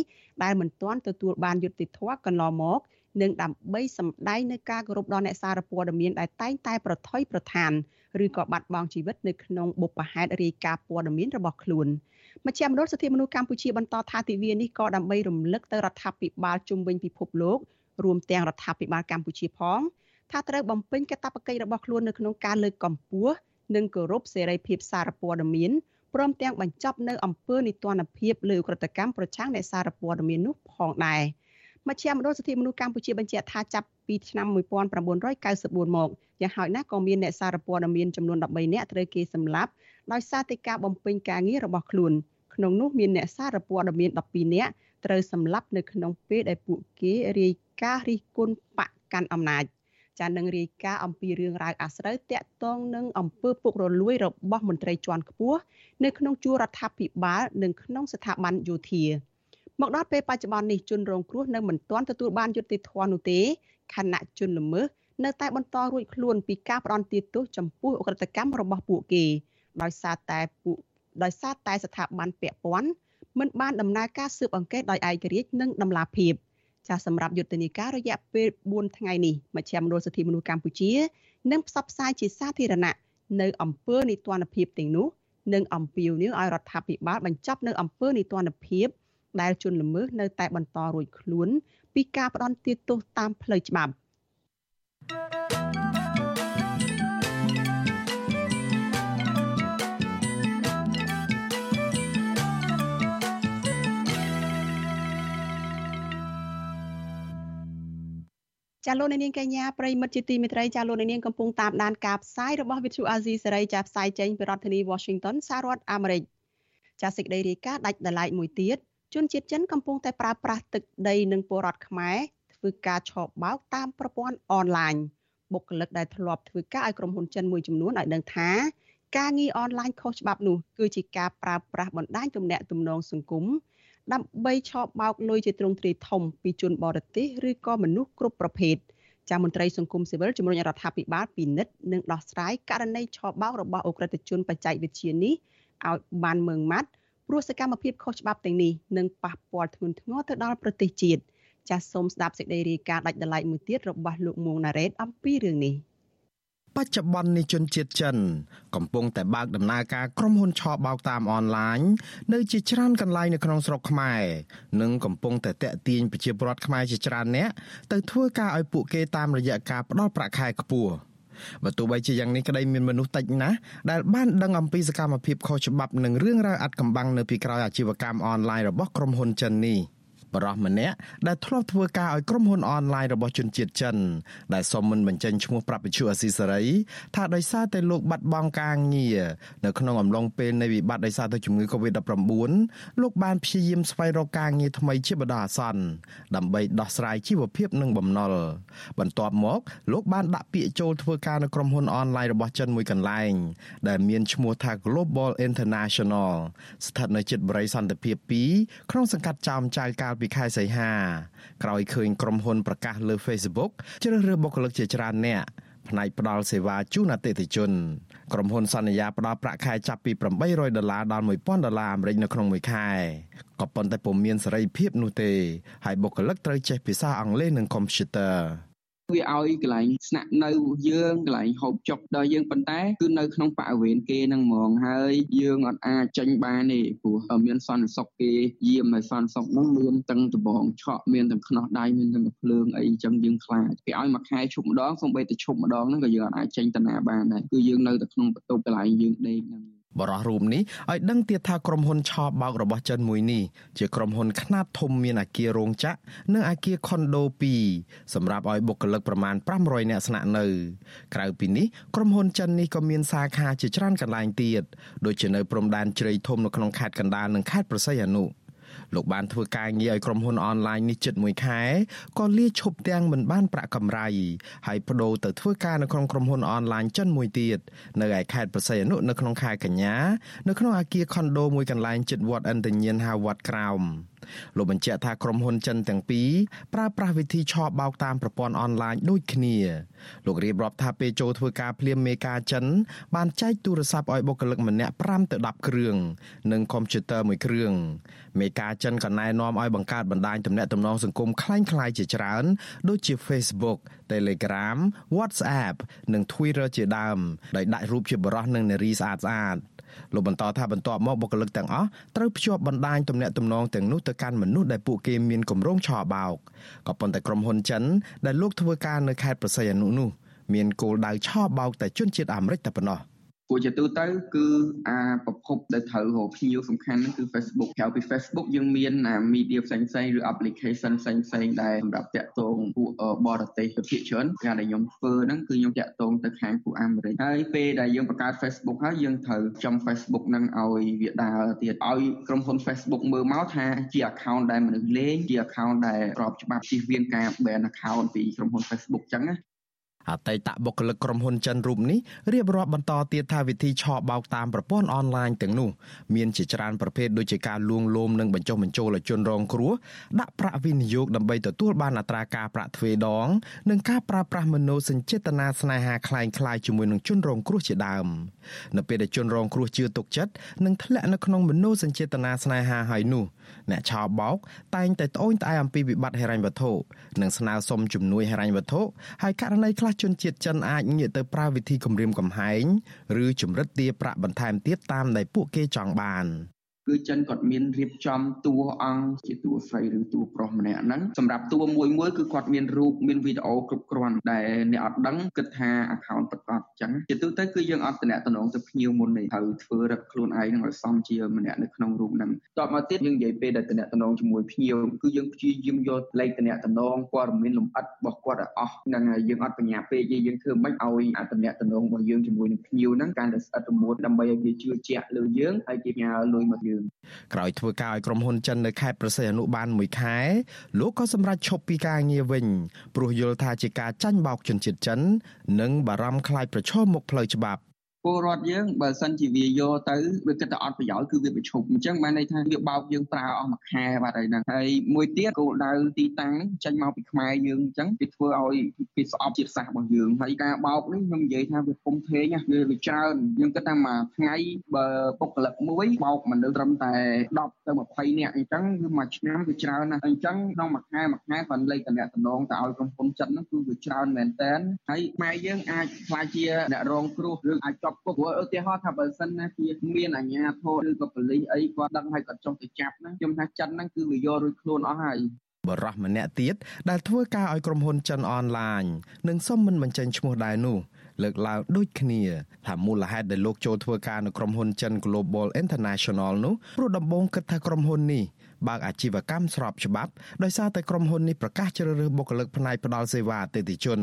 ដែលមិនទាន់ទទួលបានយុត្តិធម៌កន្លងមក និងដើម្បីសម្ដែងនៅការគោរពដល់អ្នកសារព័ត៌មានដែលតែងតែប្រថុយប្រឋានឬក៏បាត់បង់ជីវិតនៅក្នុងបុព្វហេតុរាយការណ៍ព័ត៌មានរបស់ខ្លួនមជ្ឈមណ្ឌលសិទ្ធិមនុស្សកម្ពុជាបន្តថាទិវានេះក៏ដើម្បីរំលឹកទៅរដ្ឋាភិបាលជុំវិញពិភពលោករួមទាំងរដ្ឋាភិបាលកម្ពុជាផងថាត្រូវបំពេញកាតព្វកិច្ចរបស់ខ្លួននៅក្នុងការលើកកម្ពស់និងគោរពសេរីភាពសារព័ត៌មានព្រមទាំងបញ្ចប់នៅអំពើនីតិរដ្ឋភាពលើក្រតកម្មប្រឆាំងអ្នកសារព័ត៌មាននោះផងដែរ។ មជ្ឈមណ្ឌលសិទ្ធិមនុស្សកម្ពុជាបញ្ជាក់ថាចាប់ពីឆ្នាំ1994មកយ៉ាងហោចណាស់ក៏មានអ្នកសារព័ត៌មានចំនួន13នាក់ត្រូវគេសម្លាប់ដោយសារតែការបំពេញការងាររបស់ខ្លួនក្នុងនោះមានអ្នកសារព័ត៌មាន12នាក់ត្រូវសម្លាប់នៅក្នុងពេលដែលពួកគេរាយការណ៍រិះគន់បកកាន់អំណាចចាននឹងរាយការណ៍អំពីរឿងរ៉ាវអាស្រូវតាក់ទងនឹងអំពើពុករលួយរបស់មន្ត្រីជាន់ខ្ពស់នៅក្នុងជួររដ្ឋាភិបាលនិងក្នុងស្ថាប័នយោធា មកដល់ពេលបច្ចុប្បន្ននេះជនរងគ្រោះនៅមិនទាន់ទទួលបានយុត្តិធម៌នោះទេខណៈជនល្មើសនៅតែបន្តរួចខ្លួនពីការផ្ដន់ទាទោសចំពោះអក្រិតកម្មរបស់ពួកគេដោយសារតែពួកដោយសារតែស្ថាប័នពាក់ព័ន្ធមិនបានដំណើរការស៊ើបអង្កេតដោយឯករាជ្យនិងដំណាភាពចាសសម្រាប់យុទ្ធនាការរយៈពេល4ថ្ងៃនេះមជ្ឈមណ្ឌលសិទ្ធិមនុស្សកម្ពុជានឹងផ្សព្វផ្សាយជាសាធារណៈនៅអំពើនីតិរដ្ឋភាពទាំងនោះនិងអំពាវនាវឲ្យរដ្ឋាភិបាលបញ្ចប់នៅអំពើនីតិរដ្ឋភាព ដែលជនល្មើសនៅតែបន្តរួចខ្លួន ពីការផ្ដន់ទាទោសតាមផ្លូវច្បាប់ចាលោកនាងកញ្ញាប្រិមិត្តជាទីមេត្រីចាលោកនាងកំពុងតាមដានការផ្សាយរបស់វិទ្យុអាស៊ីសេរីចាផ្សាយចេញពីរដ្ឋធានី Washington សហរដ្ឋអាមេរិកចាសេចក្តីរាយការណ៍ដាច់ដライមួយទៀត ជនជាតិចិនកំពុងតែប្រើប្រាស់ទឹកដីនិងពលរដ្ឋខ្មែរធ្វើការឆបោកតាមប្រព័ន្ធអនឡាញបុគ្គលិកដែលធ្លាប់ធ្វើការឲ្យក្រុមហ៊ុនចិនមួយចំនួនឲ្យដឹងថាការងារអនឡាញខុសច្បាប់នោះគឺជាការប្រើប្រាស់បណ្ដាញទំនាក់ទំនងសង្គមដើម្បីឆបោកលុយជាទ្រង់ទ្រាយធំពីជនបរទេសឬក៏មនុស្សគ្រប់ប្រភេទចាមន្ត្រីសង្គមស៊ីវិលជំរុញរដ្ឋាភិបាលពិនិត្យនិងដោះស្រាយករណីឆបោករបស់អ ுக ្រិតជនបច្ចេកវិទ្យានេះឲ្យបានម៉ឺងម៉ាត់ ព្រោះសកម្មភាពខុសច្បាប់ទាំងនេះនឹងប៉ះពាល់ធ្ងន់ធ្ងរទៅដល់ប្រទេសជាតិចាសសូមស្ដាប់សេចក្តីរាយការណ៍ដាច់ដライមួយទៀតរបស់លោកមួងណារ៉េតអំពីរឿងនេះបច្ចុប្បន្ននេះជនជាតិចិន កំពុងតែបើកដំណើរការក្រុមហ៊ុនឆបោកតាមអនឡាញនៅជាច្រើនកន្លែងនៅក្នុងស្រុកខ្មែរនិងកំពុងតែតាក់ទាញប្រជាពលរដ្ឋខ្មែរជាច្រើនអ្នកទៅធ្វើការឲ្យពួកគេតាមរយៈការផ្ដល់ប្រាក់ខែខ្ពស់ បើទោះបីជាយ៉ាងនេះក្តីមានមនុស្សតិចណាស់ដែលបានដឹងអំពីសកម្មភាពខុសច្បាប់និងរឿងរ៉ាវអាត់កំបាំងនៅពីក្រោយអាជីវកម្មអនឡាញរបស់ក្រុមហ៊ុនចិននេះ។ បរិះម្នាក់ដែលធ្លាប់ធ្វើការឲ្យក្រុមហ៊ុនអនឡាញរបស់ជនជាតិចិនដែលសុំមិនបញ្ចេញឈ្មោះប្រាប់វិទ្យុអស៊ីសេរីថាដោយសារតែលោកបាត់បង់ការងារនៅក្នុងអំឡុងពេលនៃវិបត្តិដោយសារតែជំងឺ Covid-19 លោកបានព្យាយាមស្វែងរកការងារថ្មីជាបណ្ដោះអាសន្នដើម្បីដោះស្រាយជីវភាពនិងបំណុលបន្ទាប់មកលោកបានដាក់ពាក្យចូលធ្វើការនៅក្រុមហ៊ុនអនឡាញរបស់ចិនមួយកន្លែងដែលមានឈ្មោះថា Global International ស្ថិតនៅជិតបរិយាសន្តិភាព2ក្នុងសង្កាត់ចោមចៅកាលពីខែសីហាក្រោយឃើញក្រុមហ៊ុនប្រកាសលើ Facebook ជ្រើសរើសបុគ្គលិកជាច្រើនអ្នកផ្នែកផ្ដល់សេវាជូនអតិថិជនក្រុមហ៊ុនសន្យាផ្ដល់ប្រាក់ខែចាប់ពី800ដុល្លារដល់1000ដុល្លារអាមេរិកនៅក្នុងមួយខែក៏ប៉ុន្តែពុំមានសេរីភាពនោះទេហើយបុគ្គលិកត្រូវចេះភាសាអង់គ្លេសនិងកុំព្យូទ័រ វាឲ្យកន្លែងស្នាក់នៅយើងកន្លែងហូបចុកដល់យើងប៉ុន្តែគឺនៅក្នុងបរិវេណគេហ្នឹងហ្មងហើយយើងអត់អាចចេញបានទេព្រោះមានសន្តិសុខគេយាមឲ្យសន្តិសុខហ្នឹងមានទាំងដបងឆក់មានទាំងខ្នោះដៃមានទាំងភ្លើងអីចឹងយើងខ្លាចគេឲ្យមួយខែឈប់ម្ដងសូម្បីតែឈប់ម្ដងហ្នឹងក៏យើងអត់អាចចេញតាណាបានដែរគឺយើងនៅតែក្នុងបន្ទប់កន្លែងយើងដេកហ្នឹង បរិះរូបនេះឲ្យដឹងទៀតថាក្រុមហ៊ុនឆបោករបស់ចិនមួយនេះជាក្រុមហ៊ុនខ្នាតធំមានអាគាររោងចក្រនិងអាគារខុនដូ2សម្រាប់ឲ្យបុគ្គលិកប្រមាណ500នាក់ស្នាក់នៅ ក្រៅពីនេះក្រុមហ៊ុនចិននេះក៏មានសាខាជាច្រើនកន្លែងទៀតដូចជានៅព្រំដែនជ្រៃធំនៅក្នុងខេត្តកណ្ដាលនិងខេត្តប្រស័យអនុ លោកបានធ្វើការងារឲ្យក្រុមហ៊ុនអនឡាញនេះជិត1ខែក៏លាឈប់ទាំងមិនបានប្រាក់កម្រៃហើយបដូរទៅធ្វើការនៅក្នុងក្រុមហ៊ុនអនឡាញចិនមួយទៀតនៅឯខេត្តប្រស័យអនុនៅក្នុងខែកញ្ញានៅក្នុងអាគារខុនដូមួយកន្លែងជិតវត្តអន្តញៀនហៅវត្តក្រោម លោកបញ្ជាក់ថាក្រុមហ៊ុនចិនទាំងពីរប្រើប្រាស់វិធីឆបោកតាមប្រព័ន្ធអនឡាញដូចគ្នាលោករៀបរាប់ថាពេលចូលធ្វើការភ្លាមមេការចិនបានចែកទូរស័ព្ទឲ្យបុគ្គលិកម្នាក់5ទៅ10គ្រឿងនិងកុំព្យូទ័រមួយគ្រឿងមេការចិនក៏ណែនាំឲ្យបង្កើតបណ្ដាញទំនាក់ទំនងសង្គមคล้ายៗជាច្រើនដូចជា Facebook Telegram WhatsApp និង Twitter ជាដើមដោយដាក់រូបជាបរិះនិងនារីស្អាតស្អាត លោកបន្តថាបន្ទាប់មកបុគ្គលិកទាំងអស់ត្រូវភ្ជាប់បណ្ដាញទំនាក់ទំនងទាំងនោះទៅកាន់មនុស្សដែលពួកគេមានគម្រោងឆបោកក៏ប៉ុន្តែក្រុមហ៊ុនចិនដែលលោកធ្វើការនៅខេត្តប្រស័យអនុនោះមានគោលដៅឆបោកតែជនជាតិអាមេរិកតែប៉ុណ្ណោះ ព្រោះជាទូទៅគឺអាប្រភពដែលត្រូវរកភ្ញៀវសំខាន់ហ្នឹងគឺ Facebook ក្រៅពី Facebook យើងមានអា media ផ្សេងផ្សេងឬ application ផ្សេងផ្សេងដែលសម្រាប់តាក់ទងពួកបរទេសទៅភាគច្រើនការដែលខ្ញុំធ្វើហ្នឹងគឺខ្ញុំតាក់ទងទៅខាងពួកអាមេរិកហើយពេលដែលយើងបង្កើត Facebook ហើយយើងត្រូវចំ Facebook ហ្នឹងឲ្យវាដើរទៀតឲ្យក្រុមហ៊ុន Facebook មើលមកថាជា account ដែលមនុស្សលេងជា account ដែលក្របច្បាប់ជិះវៀងការ ban account ពីក្រុមហ៊ុន Facebook ចឹងណា អតីតបុគ្គលិកក្រុមហ៊ុនចិនរូបនេះរៀបរាប់បន្តទៀតថាវិធីឆបោកតាមប្រព័ន្ធអនឡាញទាំងនោះមានជាច្រើនប្រភេទដូចជាការលួងលោមនិងបញ្ចុះបញ្ចូលឲ្យជនរងគ្រោះដាក់ប្រាក់វិនិយោគដើម្បីទទួលបានអត្រាការប្រាក់ទ្វេដងនិងការប្រើប្រាស់មនោសញ្ចេតនាស្នេហាคล้ายៗជាមួយនឹងជនរងគ្រោះជាដើមនៅពេលដែលជនរងគ្រោះជឿទុកចិត្តនិងធ្លាក់នៅក្នុងមនោសញ្ចេតនាស្នេហាហើយនោះ អ្នកឆោបោកតែងតែត្អូញត្អែអំពីវិបត្តិហិរញ្ញវត្ថុនិងស្នើសុំជំនួយហិរញ្ញវត្ថុហើយករណីខ្លះជនជាតិចិនអាចងាកទៅប្រើវិធីគំរាមកំហែងឬជំរិតទារប្រាក់បន្ថែមទៀតតាមដែលពួកគេចង់បាន គឺចិនគាត់មានរៀបចំតួអង្គជាតួស្រីឬតួប្រុសម្នាក់ហ្នឹងសម្រាប់តួមួយមួយគឺគាត់មានរូបមានវីដេអូគ្រប់គ្រាន់ដែលអ្នកអត់ដឹងគិតថា account ប្រកបអញ្ចឹងជាទូទៅគឺយើងអត់តំណតំណងទៅភ្ញៀវមុនទេត្រូវធ្វើរឹកខ្លួនឯងនឹងឲ្យសមជាម្នាក់នៅក្នុងរូបហ្នឹងតបមកទៀតយើងនិយាយពេលដែលតំណតំណងជាមួយភ្ញៀវគឺយើងព្យាយាមយកលេខតំណតំណងព័ត៌មានលម្អិតរបស់គាត់ឲ្យអស់ហ្នឹងហើយយើងអត់បញ្ញាពេកទេយើងធ្វើមិនឲ្យអាតំណតំណងរបស់យើងជាមួយនឹងភ្ញៀវហ្នឹងកាន់តែស្អិតរមួតដើម្បីឲ្យគេជឿជាក់លើយើងហើយគេញ៉ាលុយមកយើងក្រោយធ្វើការឲ្យក្រុមហ៊ុនចិននៅខេត្តប្រសិទ្ធអនុបានមួយខែលោកក៏សម្រេចឈប់ពីការងារវិញព្រោះយល់ថាជាការចាញ់បោកជនជាតិចិន និងបារម្ភខ្លាចប្រឈមមុខផ្លូវច្បាប់ ពលរដ្ឋយើងបើសិនជាវាយកទៅវាគិតតែអត់ប្រយោជន៍គឺវាប្រឈប់អញ្ចឹងបានន័យថាវាបោកយើងប្រើអស់មួយខែបាទហើយហ្នឹងហើយមួយទៀតគោលដៅទីតាំងចេញមកពីខ្មែរយើងអញ្ចឹងវាធ្វើឲ្យវាស្អប់ជាតិសាសន៍របស់យើងហើយការបោកនេះខ្ញុំនិយាយថាវាពុំធេងវាវាច្រើនយើងគិតថាមួយថ្ងៃបើបុគ្គលិកមួយបោកមនុស្សត្រឹមតែ10ទៅ20នាក់អញ្ចឹងគឺមួយឆ្នាំវាច្រើនណាស់អញ្ចឹងក្នុងមួយខែមួយខែគាត់លេខតំណតំណងទៅឲ្យក្រុមហ៊ុនចិត្តហ្នឹងគឺវាច្រើនមែនតើហើយខ្មែរយើងអាចខ្លាចជាអ្នករងគ្រោះឬអាចជាប់គុកព្រោះឧទាហរណ៍ថាបើសិនណាជាមានអាជ្ញាធរឬក៏ប៉ូលីសអីគាត់ដឹងហើយគាត់ចុះទៅចាប់ហ្នឹងខ្ញុំថាចិនហ្នឹងគឺវាយករួចខ្លួនអស់ហើយបរោះម្នាក់ទៀតដែលធ្វើការឲ្យក្រុមហ៊ុនចិនអនឡាញនិងសុំមិនបញ្ចេញឈ្មោះដែរនោះលើកឡើងដូចគ្នាថាមូលហេតុដែលលោកចូលធ្វើការនៅក្រុមហ៊ុនចិន Global International នោះព្រោះដំបូងគិតថាក្រុមហ៊ុននេះ បើកអាជីវកម្មស្របច្បាប់ដោយសារតែក្រុមហ៊ុននេះប្រកាសជ្រើសរើសបុគ្គលិកផ្នែកផ្ដល់សេវាអតិថិជន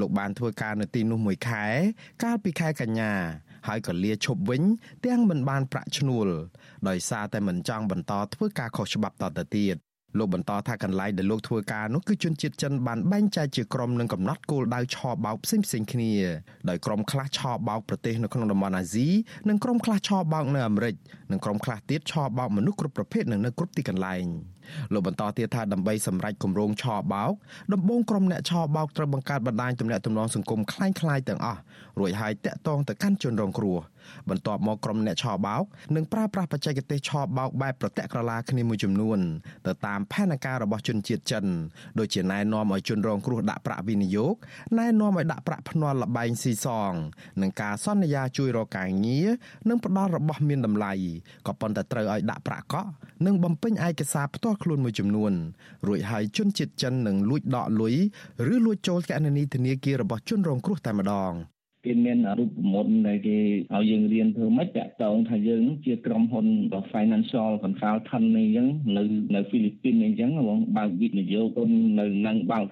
លោកបានធ្វើការនៅទីនោះមួយខែ កាលពីខែកញ្ញាហើយក៏លាឈប់វិញ ទាំងមិនបានប្រាក់ឈ្នួលដោយសារតែមិនចង់បន្តធ្វើការខុសច្បាប់តទៅទៀត លោកបន្តថាកន្លែងដែលលោកធ្វើការនោះគឺជនជាតិចិនបានបែងចែកជាក្រុមនិងកំណត់គោលដៅឆបោកផ្សេងផ្សេងគ្នាដោយក្រុមខ្លះឆបោកប្រទេសនៅក្នុងតំបន់អាស៊ីនិងក្រុមខ្លះឆបោកនៅអាមេរិកនិងក្រុមខ្លះទៀតឆបោកមនុស្សគ្រប់ប្រភេទនៅនៅគ្រប់ទីកន្លែងលោកបន្តទៀតថាដើម្បីសម្រេចគម្រោងឆបោកដំបូងក្រុមអ្នកឆបោកត្រូវបង្កើតបណ្ដាញទំនាក់ទំនងសង្គមคล้ายៗទាំងអស់រួចហើយតាក់ទងទៅកាន់ជនរងគ្រោះ បន្ទាប់មកក្រុមអ្នកឆបោកនឹងប្រើប្រាស់បច្ចេកទេសឆបោកបែបប្រតិក្រឡាគ្នាមួយចំនួនទៅតាមផែនការរបស់ជនជាតិចិនដូចជាណែនាំឲ្យជនរងគ្រោះដាក់ប្រាក់វិនិយោគណែនាំឲ្យដាក់ប្រាក់ភ្នាល់លបែងស៊ីសងនិងការសន្យាជួយរកការងារនិងផ្ដល់របស់មានតម្លៃក៏ប៉ុន្តែត្រូវឲ្យដាក់ប្រាក់កក់និងបំពេញឯកសារផ្ទាល់ខ្លួនមួយចំនួនរួចហើយជនជាតិចិននឹងលួចដកលុយឬលួចចូលគណនីធនាគាររបស់ជនរងគ្រោះតែម្ដង គេមានរូបមន្តដែលគេឲ្យយើងរៀនធ្វើម៉េចតាក់ទងថាយើងជាក្រុមហ៊ុន financial consultant នេះអញ្ចឹងនៅនៅហ្វីលីពីនអញ្ចឹងបងបើកវិនិយោគនៅនឹងបើក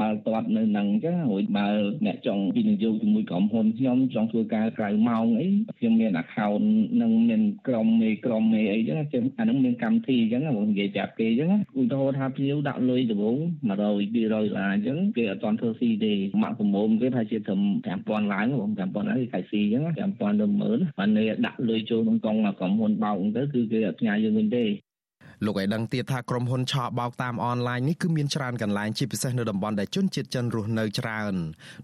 បើកទាត់នៅនឹងអញ្ចឹងរួចបើអ្នកចង់វិនិយោគជាមួយក្រុមហ៊ុនខ្ញុំចង់ធ្វើការក្រៅម៉ោងអីខ្ញុំមាន account នឹងមានក្រុមមេក្រុមមេអីអញ្ចឹងអានឹងមានកម្មវិធីអញ្ចឹងបងនិយាយប្រាប់គេអញ្ចឹងឧទាហរណ៍ថាភ្ញៀវដាក់លុយដំបូង100 200ដុល្លារអញ្ចឹងគេអត់ទាន់ធ្វើស៊ីទេម៉ាក់ប្រមូលគេថាជាត្រឹម5000ឡើងបង5000ហើយកាយស៊ីអញ្ចឹង5000ទៅ10000បាននេះដាក់លុយចូលក្នុងកងក្រុមហ៊ុនបោកទៅគឺគេអត់ផ្ញើយើងវិញទេលោកឲ្យដឹងទៀតថាក្រុមហ៊ុនឆោបោកតាមអនឡាញនេះគឺមានច្រើនកន្លែងជាពិសេសនៅតំបន់ដែលជនជាតិចិនរស់នៅច្រើន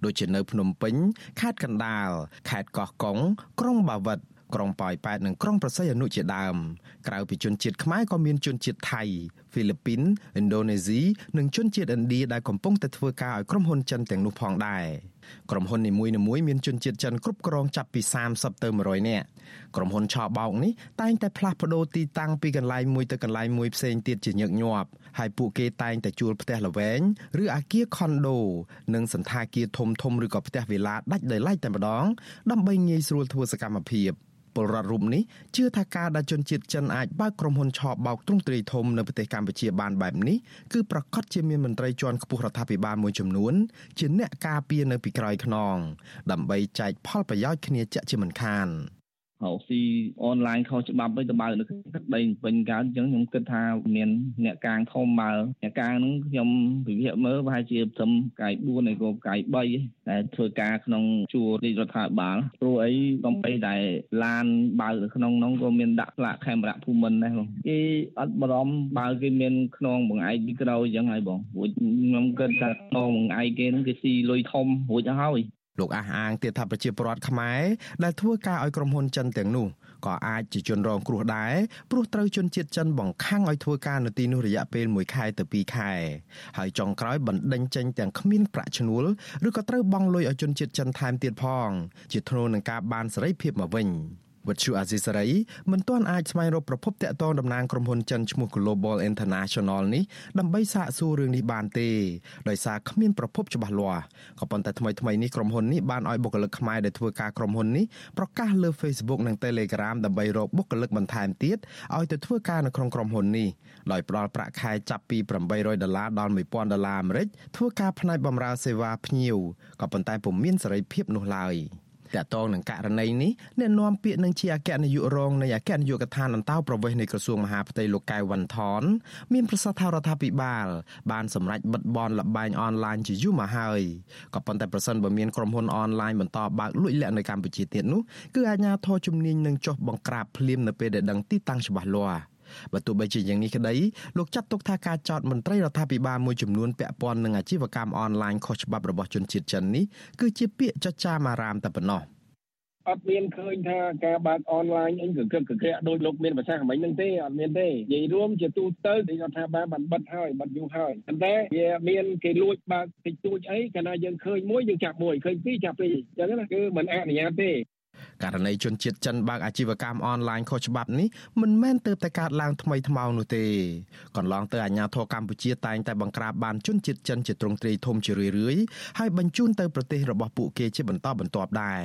ដូចជានៅភ្នំពេញខេត្តកណ្ដាលខេត្តកោះកុងក្រុងបាវិតក្រុងប៉ោយប៉ែតនិងក្រុងប្រស័យអនុជាដើមក្រៅពីជនជាតិខ្មែរក៏មានជនជាតិថៃ ហ្វីលីពីនឥណ្ឌូនេស៊ីនិងជនជាតិឥណ្ឌាដែលកំពុងតែធ្វើការឲ្យក្រុមហ៊ុនចិនទាំងនោះផងដែរក្រុមហ៊ុននីមួយៗមានជនជាតិចិនគ្រប់គ្រងចាប់ពី30ទៅ100នាក់ក្រុមហ៊ុនឆោបោកនេះតែងតែផ្លាស់ប្ដូរទីតាំងពីកន្លែងមួយទៅកន្លែងមួយផ្សេងទៀតជាញឹកញាប់ហើយពួកគេតែងតែជួលផ្ទះល្វែងឬអាគារខុនដូនិងសន្តាគារធំធំឬក៏ផ្ទះវិឡាដាច់ដោយឡែកតែម្ដងដើម្បីងាយស្រួលធ្វើសកម្មភាព។ ពលរដ្ឋរូបនេះជឿថាការដែលជនជាតិចិនអាចបើកក្រុមហ៊ុនឆបបោកទ្រង់ទ្រាយធំនៅប្រទេសកម្ពុជាបានបែបនេះគឺប្រកាសជាមានមន្ត្រីជាន់ខ្ពស់រដ្ឋាភិបាលមួយចំនួនជាអ្នកការពារនៅពីក្រោយខ្នងដើម្បីចែកផលប្រយោជន៍គ្នាជាក់ជាមិនខាន។ រកស៊ីអនឡាញខុសច្បាប់វិញទៅបើនៅទឹកដីពេញកើតអញ្ចឹងខ្ញុំគិតថាមានអ្នកកាងធំបើអ្នកកាងហ្នឹងខ្ញុំវិភាគមើលប្រហែលជាត្រឹមកាយ4ហើយក៏កាយ3តែធ្វើការក្នុងជួររាជរដ្ឋាភិបាលព្រោះអីកំបីតែឡានបើនៅក្នុងនោះក៏មានដាក់ផ្លាកខេមរៈភូមិន្ទដែរបងគេអត់បារម្ភបើគេមានខ្នងបង្អែកពីក្រោយអញ្ចឹងហើយបងព្រោះខ្ញុំគិតថាខ្នងបង្អែកគេហ្នឹងគេស៊ីលុយធំរួចហើយ លោកអះអាងទៀតថាប្រជាពលរដ្ឋខ្មែរដែលធ្វើការឲ្យក្រុមហ៊ុនចិនទាំងនោះក៏អាចជាជនរងគ្រោះដែរព្រោះត្រូវជនជាតិចិនបង្ខាំងឲ្យធ្វើការនៅទីនោះរយៈពេល1ខែទៅ2ខែហើយចុងក្រោយបណ្ដេញចេញទាំងគ្មានប្រាក់ឈ្នួលឬក៏ត្រូវបង់លុយឲ្យជនជាតិចិនថែមទៀតផង ជាធ្នូនឹងការបានសេរីភាពមកវិញ។ វិទ្យុអាស៊ីសេរីមិនទាន់អាចស្វែងរកប្រភពតាក់ទងតំណាងក្រុមហ៊ុនចិនឈ្មោះ Global International នេះដើម្បីសាកសួររឿងនេះបានទេដោយសារគ្មានប្រភពច្បាស់លាស់ក៏ប៉ុន្តែថ្មីថ្មីនេះក្រុមហ៊ុននេះបានឲ្យបុគ្គលិកខ្មែរដែលធ្វើការក្រុមហ៊ុននេះប្រកាសលើ Facebook និង Telegram ដើម្បីរកបុគ្គលិកបន្ថែមទៀតឲ្យទៅធ្វើការនៅក្នុងក្រុមហ៊ុននេះដោយផ្ដល់ប្រាក់ខែចាប់ពី800ដុល្លារដល់1000ដុល្លារអាមេរិកធ្វើការផ្នែកបម្រើសេវាភ្ញៀវក៏ប៉ុន្តែពុំមានសេរីភាពនោះឡើយ។ តកតងនឹងករណីនេះអ្នកនាំពាក្យនឹងជាអគ្គនាយករងនៃអគ្គនាយកដ្ឋានអន្តោប្រវេសន៍នៃក្រសួងមហាផ្ទៃលោកកៅវ៉ាន់ថនមានប្រសាសន៍ថារដ្ឋាភិបាលបានសម្រេចបិទបនលបែងអនឡាញជាយូរមកហើយក៏ប៉ុន្តែប្រសិនបើមានក្រុមហ៊ុនអនឡាញបន្តបើកលួចលាក់នៅកម្ពុជាទៀតនោះគឺអាជ្ញាធរជំនាញនឹងចុះបង្ក្រាបភ្លាមនៅពេលដែលដឹងទីតាំងច្បាស់លាស់ បើទោះបីជាយ៉ាងនេះក្តីលោកចាត់ទុកថាការចោទមន្ត្រីរដ្ឋាភិបាលមួយចំនួនពាក់ព័ន្ធនឹងអាជីវកម្មអនឡាញខុសច្បាប់របស់ជនជាតិចិននេះគឺជាពាក្យចចាមអារាមតែប៉ុណ្ណោះអត់មានឃើញថាការបើកអនឡាញអីគឺគឹកកក្រាក់ដោយលោកមានប្រសាសន៍មិញហ្នឹងទេអត់មានទេនិយាយរួមជាទូទៅទីរដ្ឋាភិបាលបានបិទហើយបិទយូរហើយប៉ុន្តែវាមានគេលួចបើកតិចតួចអីកាលណាយើងឃើញមួយយើងចាប់មួយឃើញពីរចាប់ពីរអញ្ចឹងណាគឺមិនអនុញ្ញាតទេ ករណីជនជាតិចិនបើកអាជីវកម្មអនឡាញខុសច្បាប់នេះមិនមែនទើបតែកើតឡើងថ្មីថ្មោងនោះទេកន្លងទៅអាជ្ញាធរកម្ពុជាតែងតែបង្ក្រាបបានជនជាតិចិនជាទ្រង់ទ្រាយធំជារឿយៗហើយបញ្ជូនទៅប្រទេសរបស់ពួកគេជាបន្តបន្ទាប់ដែរ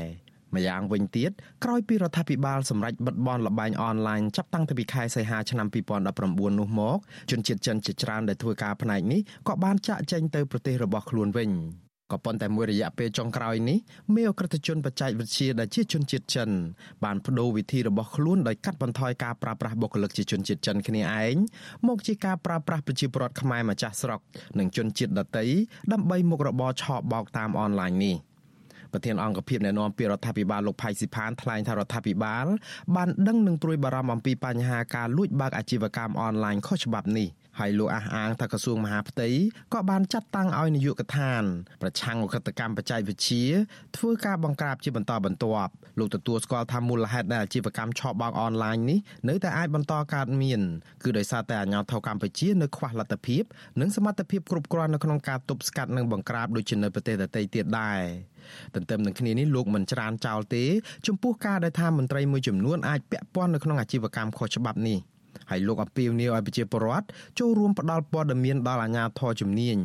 ម្យ៉ាងវិញទៀតក្រោយពីរដ្ឋាភិបាលសម្រេចបិទបនលបែងអនឡាញចាប់តាំងពីខែសីហាឆ្នាំ2019នោះមកជនជាតិចិនជាច្រើនដែលធ្វើការផ្នែកនេះក៏បានចាក់ចែងទៅប្រទេសរបស់ខ្លួនវិញ ក៏ប៉ុន្តែមួយរយៈពេលចុងក្រោយនេះមេអក្រិតជនបច្ចេកវិទ្យាដែលជាជនជាតិចិនបានបដូរវិធីរបស់ខ្លួនដោយកាត់បន្ថយការប្រើប្រាស់បុគ្គលិកជាជនជាតិចិនគ្នាឯងមកជាការប្រើប្រាស់ប្រជាពលរដ្ឋខ្មែរម្ចាស់ស្រុកនិងជនជាតិដទៃដើម្បីមុខរបរឆបោកតាមអនឡាញនេះប្រធានអង្គភិបអ្នកណែនាំពីរដ្ឋាភិបាលលោកផៃស៊ីផានថ្លែងថារដ្ឋាភិបាលបានដឹងនិងព្រួយបារម្ភអំពីបញ្ហាការលួចបើកអាជីវកម្មអនឡាញខុសច្បាប់នេះ ហើយលោកអះអាងថាក្រសួងមហាផ្ទៃក៏បានចាត់តាំងឲ្យនាយកដ្ឋាន ប្រឆាំងអកតកម្មបច្ចេកវិទ្យាធ្វើការបង្ក្រាបជាបន្តបន្ទាប់លោកទទួលស្គាល់ថាមូលហេតុដែលអាជីវកម្មឆបោកអនឡាញនេះនៅតែអាចបន្តកើតមានគឺដោយសារតែអាជ្ញាធរកម្ពុជានៅខ្វះលទ្ធភាពនិងសមត្ថភាពគ្រប់គ្រាន់នៅក្នុងការទប់ស្កាត់និងបង្ក្រាបដូចជានៅប្រទេសដទៃទៀតដែរទន្ទឹមនឹងគ្នានេះលោកមិនច្រានចោលទេ ចំពោះការដែលថាមន្ត្រីមួយចំនួនអាចពាក់ព័ន្ធនៅក្នុងអាជីវកម្មខុសច្បាប់នេះ ហើយលោកអំពីវនីវឲ្យប្រជាពលរដ្ឋចូលរួមផ្ដល់ព័ត៌មានដល់អាជ្ញាធរជំនាញ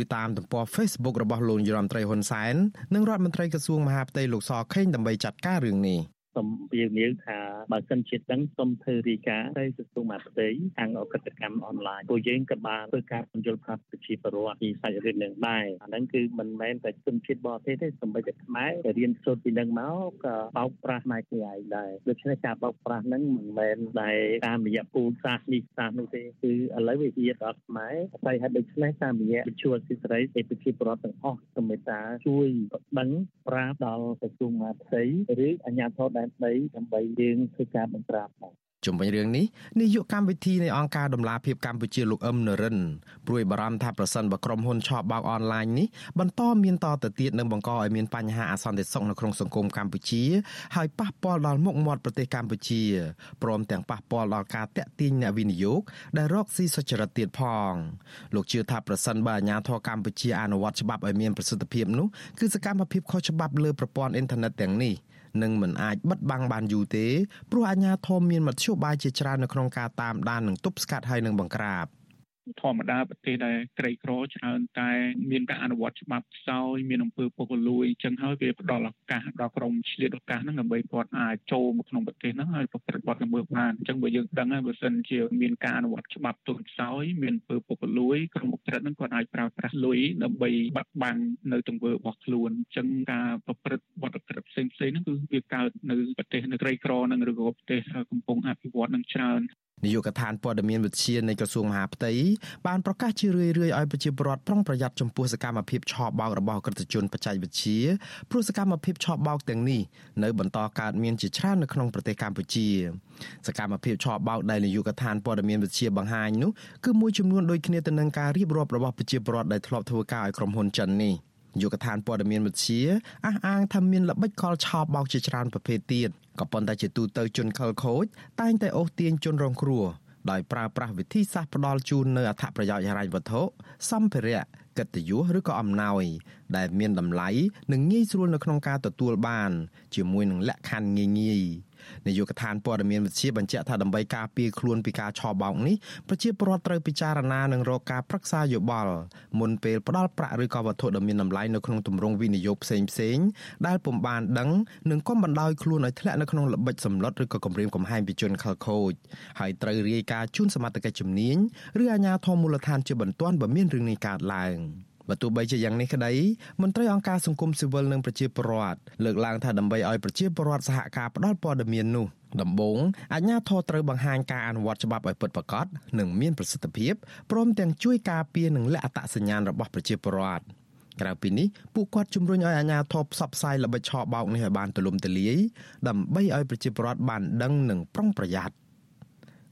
ឬតាមទំព័រ Facebook របស់លោកយមត្រីហ៊ុនសែននិងរដ្ឋមន្ត្រីក្រសួងមហាផ្ទៃលោកសខេងដើម្បីចាត់ការរឿងនេះ សូមពៀនាវថាបើសិនជាដឹងសូមធ្វើរាយការណ៍ទៅក្រសួងមហាផ្ទៃខាងអក្រិតកម្មអនឡាញពួកយើងក៏បានធ្វើការពន្យល់ប្រាប់ប្រជាពលរដ្ឋពីសាច់រឿងនឹងដែរអាហ្នឹងគឺមិនមែនតែជនជាតិបរទេសទេសូម្បីតែខ្មែរដែលរៀនសូត្រពីនឹងមកក៏បោកប្រាស់ផ្នែកនេះឯងដែរដូច្នេះការបោកប្រាស់ហ្នឹងមិនមែនតែតាមរយៈពូលសាសនេះសាសនោះទេគឺឥឡូវវាជាដល់ខ្មែរហើយហេតុដូច្នេះតាមរយៈវិទ្យុសិទ្ធិសេរីឯប្រជាពលរដ្ឋទាំងអស់សូមមេត្តាជួយដឹងប្រាប់ដល់ក្រសួងមហាផ្ទៃឬអាជ្ញាធរដែនដីដើម្បីយើងធ្វើការបង្ក្រាបដែរជុំវិញរឿងនេះនាយកកម្មវិធីនៃអង្គការដំឡាភិបកម្ពុជាលោកអឹមនរិនព្រួយបារម្ភថាប្រសិនបើក្រុមហ៊ុនឆបបោកអនឡាញនេះបន្តមានតទៅទៀតនឹងបង្កឲ្យមានបញ្ហាអសន្តិសុខនៅក្នុងសង្គមកម្ពុជា ហើយប៉ះពាល់ដល់មុខមាត់ប្រទេសកម្ពុជាព្រមទាំងប៉ះពាល់ដល់ការតាក់ទាញអ្នកវិនិយោគដែលរកស៊ីសុចរិតទៀតផងលោកជឿថាប្រសិនបើអាជ្ញាធរកម្ពុជាអនុវត្តច្បាប់ឲ្យមានប្រសិទ្ធភាពនោះគឺសកម្មភាពខុសច្បាប់លើប្រព័ន្ធអ៊ីនធឺណិតទាំងនេះ នឹងមិនអាចបិទបាំងបានយូរទេព្រោះអាជ្ញាធរមានមធ្យោបាយជាច្រើននៅក្នុងការតាមដាននិងទប់ស្កាត់ហើយនឹងបង្ក្រាប ធម្មតាប្រទេសដែលក្រីក្រច្រើនតែមានការអនុវត្តច្បាប់ខ្សោយមានអំពើពុករលួយអញ្ចឹងហើយវាផ្ដល់ឱកាសដល់ក្រុមឆ្លៀតឱកាសហ្នឹងដើម្បីគាត់អាចចូលមកក្នុងប្រទេសហ្នឹងហើយប្រព្រឹត្តបទល្មើសបានអញ្ចឹងបើយើងដឹងហើយបើសិនជាមានការអនុវត្តច្បាប់ទន់ខ្សោយមានអំពើពុករលួយក្រុមប្រព្រឹត្តហ្នឹងគាត់អាចប្រើប្រាស់លុយដើម្បីបាត់បង់នៅទង្វើរបស់ខ្លួនអញ្ចឹងការប្រព្រឹត្តបទល្មើសផ្សេងៗហ្នឹងគឺវាកើតនៅប្រទេសនៅក្រីក្រហ្នឹងឬក៏ប្រទេសកំពុងអភិវឌ្ឍនឹងច្រើន នាយកដ្ឋានព័ត៌មានវិទ្យានៃក្រសួងមហាផ្ទៃបានប្រកាសជារឿយៗឲ្យប្រជាពលរដ្ឋប្រុងប្រយ័ត្នចំពោះសកម្មភាពឆបោករបស់ក្រឹតជនបច្ចេកវិទ្យាព្រោះសកម្មភាពឆបោកទាំងនេះនៅបន្តកើតមានជាច្រើននៅក្នុងប្រទេសកម្ពុជាសកម្មភាពឆបោកដែលនាយកដ្ឋានព័ត៌មានវិទ្យាបង្ហាញនោះគឺមួយចំនួនដូចគ្នាទៅនឹងការរៀបរាប់របស់ប្រជាពលរដ្ឋដែលធ្លាប់ធ្វើការឲ្យក្រុមហ៊ុនចិននេះ យុគឋានព័ត៌មានវិទ្យាអះអាងថាមានល្បិចកលឆោបបោកជាច្រើនប្រភេទទៀតក៏ប៉ុន្តែជាទូទៅជនខិលខូចតែងតែអូសទាញជនរងគ្រោះដោយប្រើប្រាស់វិធីសាស្ត្រផ្ដាល់ជូននៅអត្ថប្រយោជន៍ហិរញ្ញវត្ថុសម្ភារៈកិត្តិយសឬក៏អំណោយ ដែលមានតម្លៃនិងងាយស្រួលនៅក្នុងការទទួលបាន ជាមួយនឹងលក្ខខណ្ឌងាយងាយ នាយកដ្ឋានព័ត៌មានវិទ្យាបញ្ជាក់ថាដើម្បីការពារខ្លួនពីការឆបោកនេះប្រជាពលរដ្ឋត្រូវពិចារណានិងរកការប្រឹក្សាយោបល់មុនពេលផ្ដល់ប្រាក់ឬក៏វត្ថុដ៏មានតម្លៃនៅក្នុងទម្រង់វិនិយោគផ្សេងផ្សេងដែលពុំបានដឹងនិងកុំបណ្ដោយខ្លួនឲ្យធ្លាក់នៅក្នុងល្បិចសម្លុតឬក៏គំរាមកំហែងពីជនខិលខូចហើយត្រូវរាយការណ៍ជូនសមត្ថកិច្ចជំនាញឬអាជ្ញាធរមូលដ្ឋានជាបន្ទាន់បើមានរឿងនេះកើតឡើង។ បើទោះបីជាយ៉ាងនេះក្តីមន្ត្រីអង្គការសង្គមស៊ីវិលនិងប្រជាពលរដ្ឋលើកឡើងថាដើម្បីឲ្យប្រជាពលរដ្ឋសហការផ្ដល់ព័ត៌មាននោះដំបូងអាជ្ញាធរត្រូវបង្ហាញការអនុវត្តច្បាប់ឲ្យពិតប្រាកដនិងមានប្រសិទ្ធភាពព្រមទាំងជួយការពារនិងលាក់អត្តសញ្ញាណរបស់ប្រជាពលរដ្ឋក្រៅពីនេះពួកគាត់ជំរុញឲ្យអាជ្ញាធរផ្សព្វផ្សាយល្បិចឆបោកនេះឲ្យបានទូលំទូលាយដើម្បីឲ្យប្រជាពលរដ្ឋបានដឹងនិងប្រុងប្រយ័ត្ន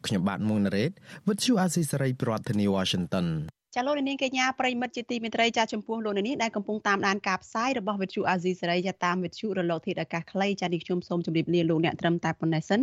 ខ្ញុំបាទមុងណារ៉េត With you Azisaray ប្រធានាទី Washington ចាលោកនាងកញ្ញាប្រិមិត្តជាទីមេត្រីចាចំពោះលោកនាងដែលកំពុងតាមដានការផ្សាយរបស់វិទ្យុអាស៊ីសេរីចាតាមវិទ្យុរលកធាតុអាកាសខ្លីចានេះខ្ញុំសូមជម្រាបលាលោកអ្នកត្រឹមតែប៉ុណ្ណេះសិន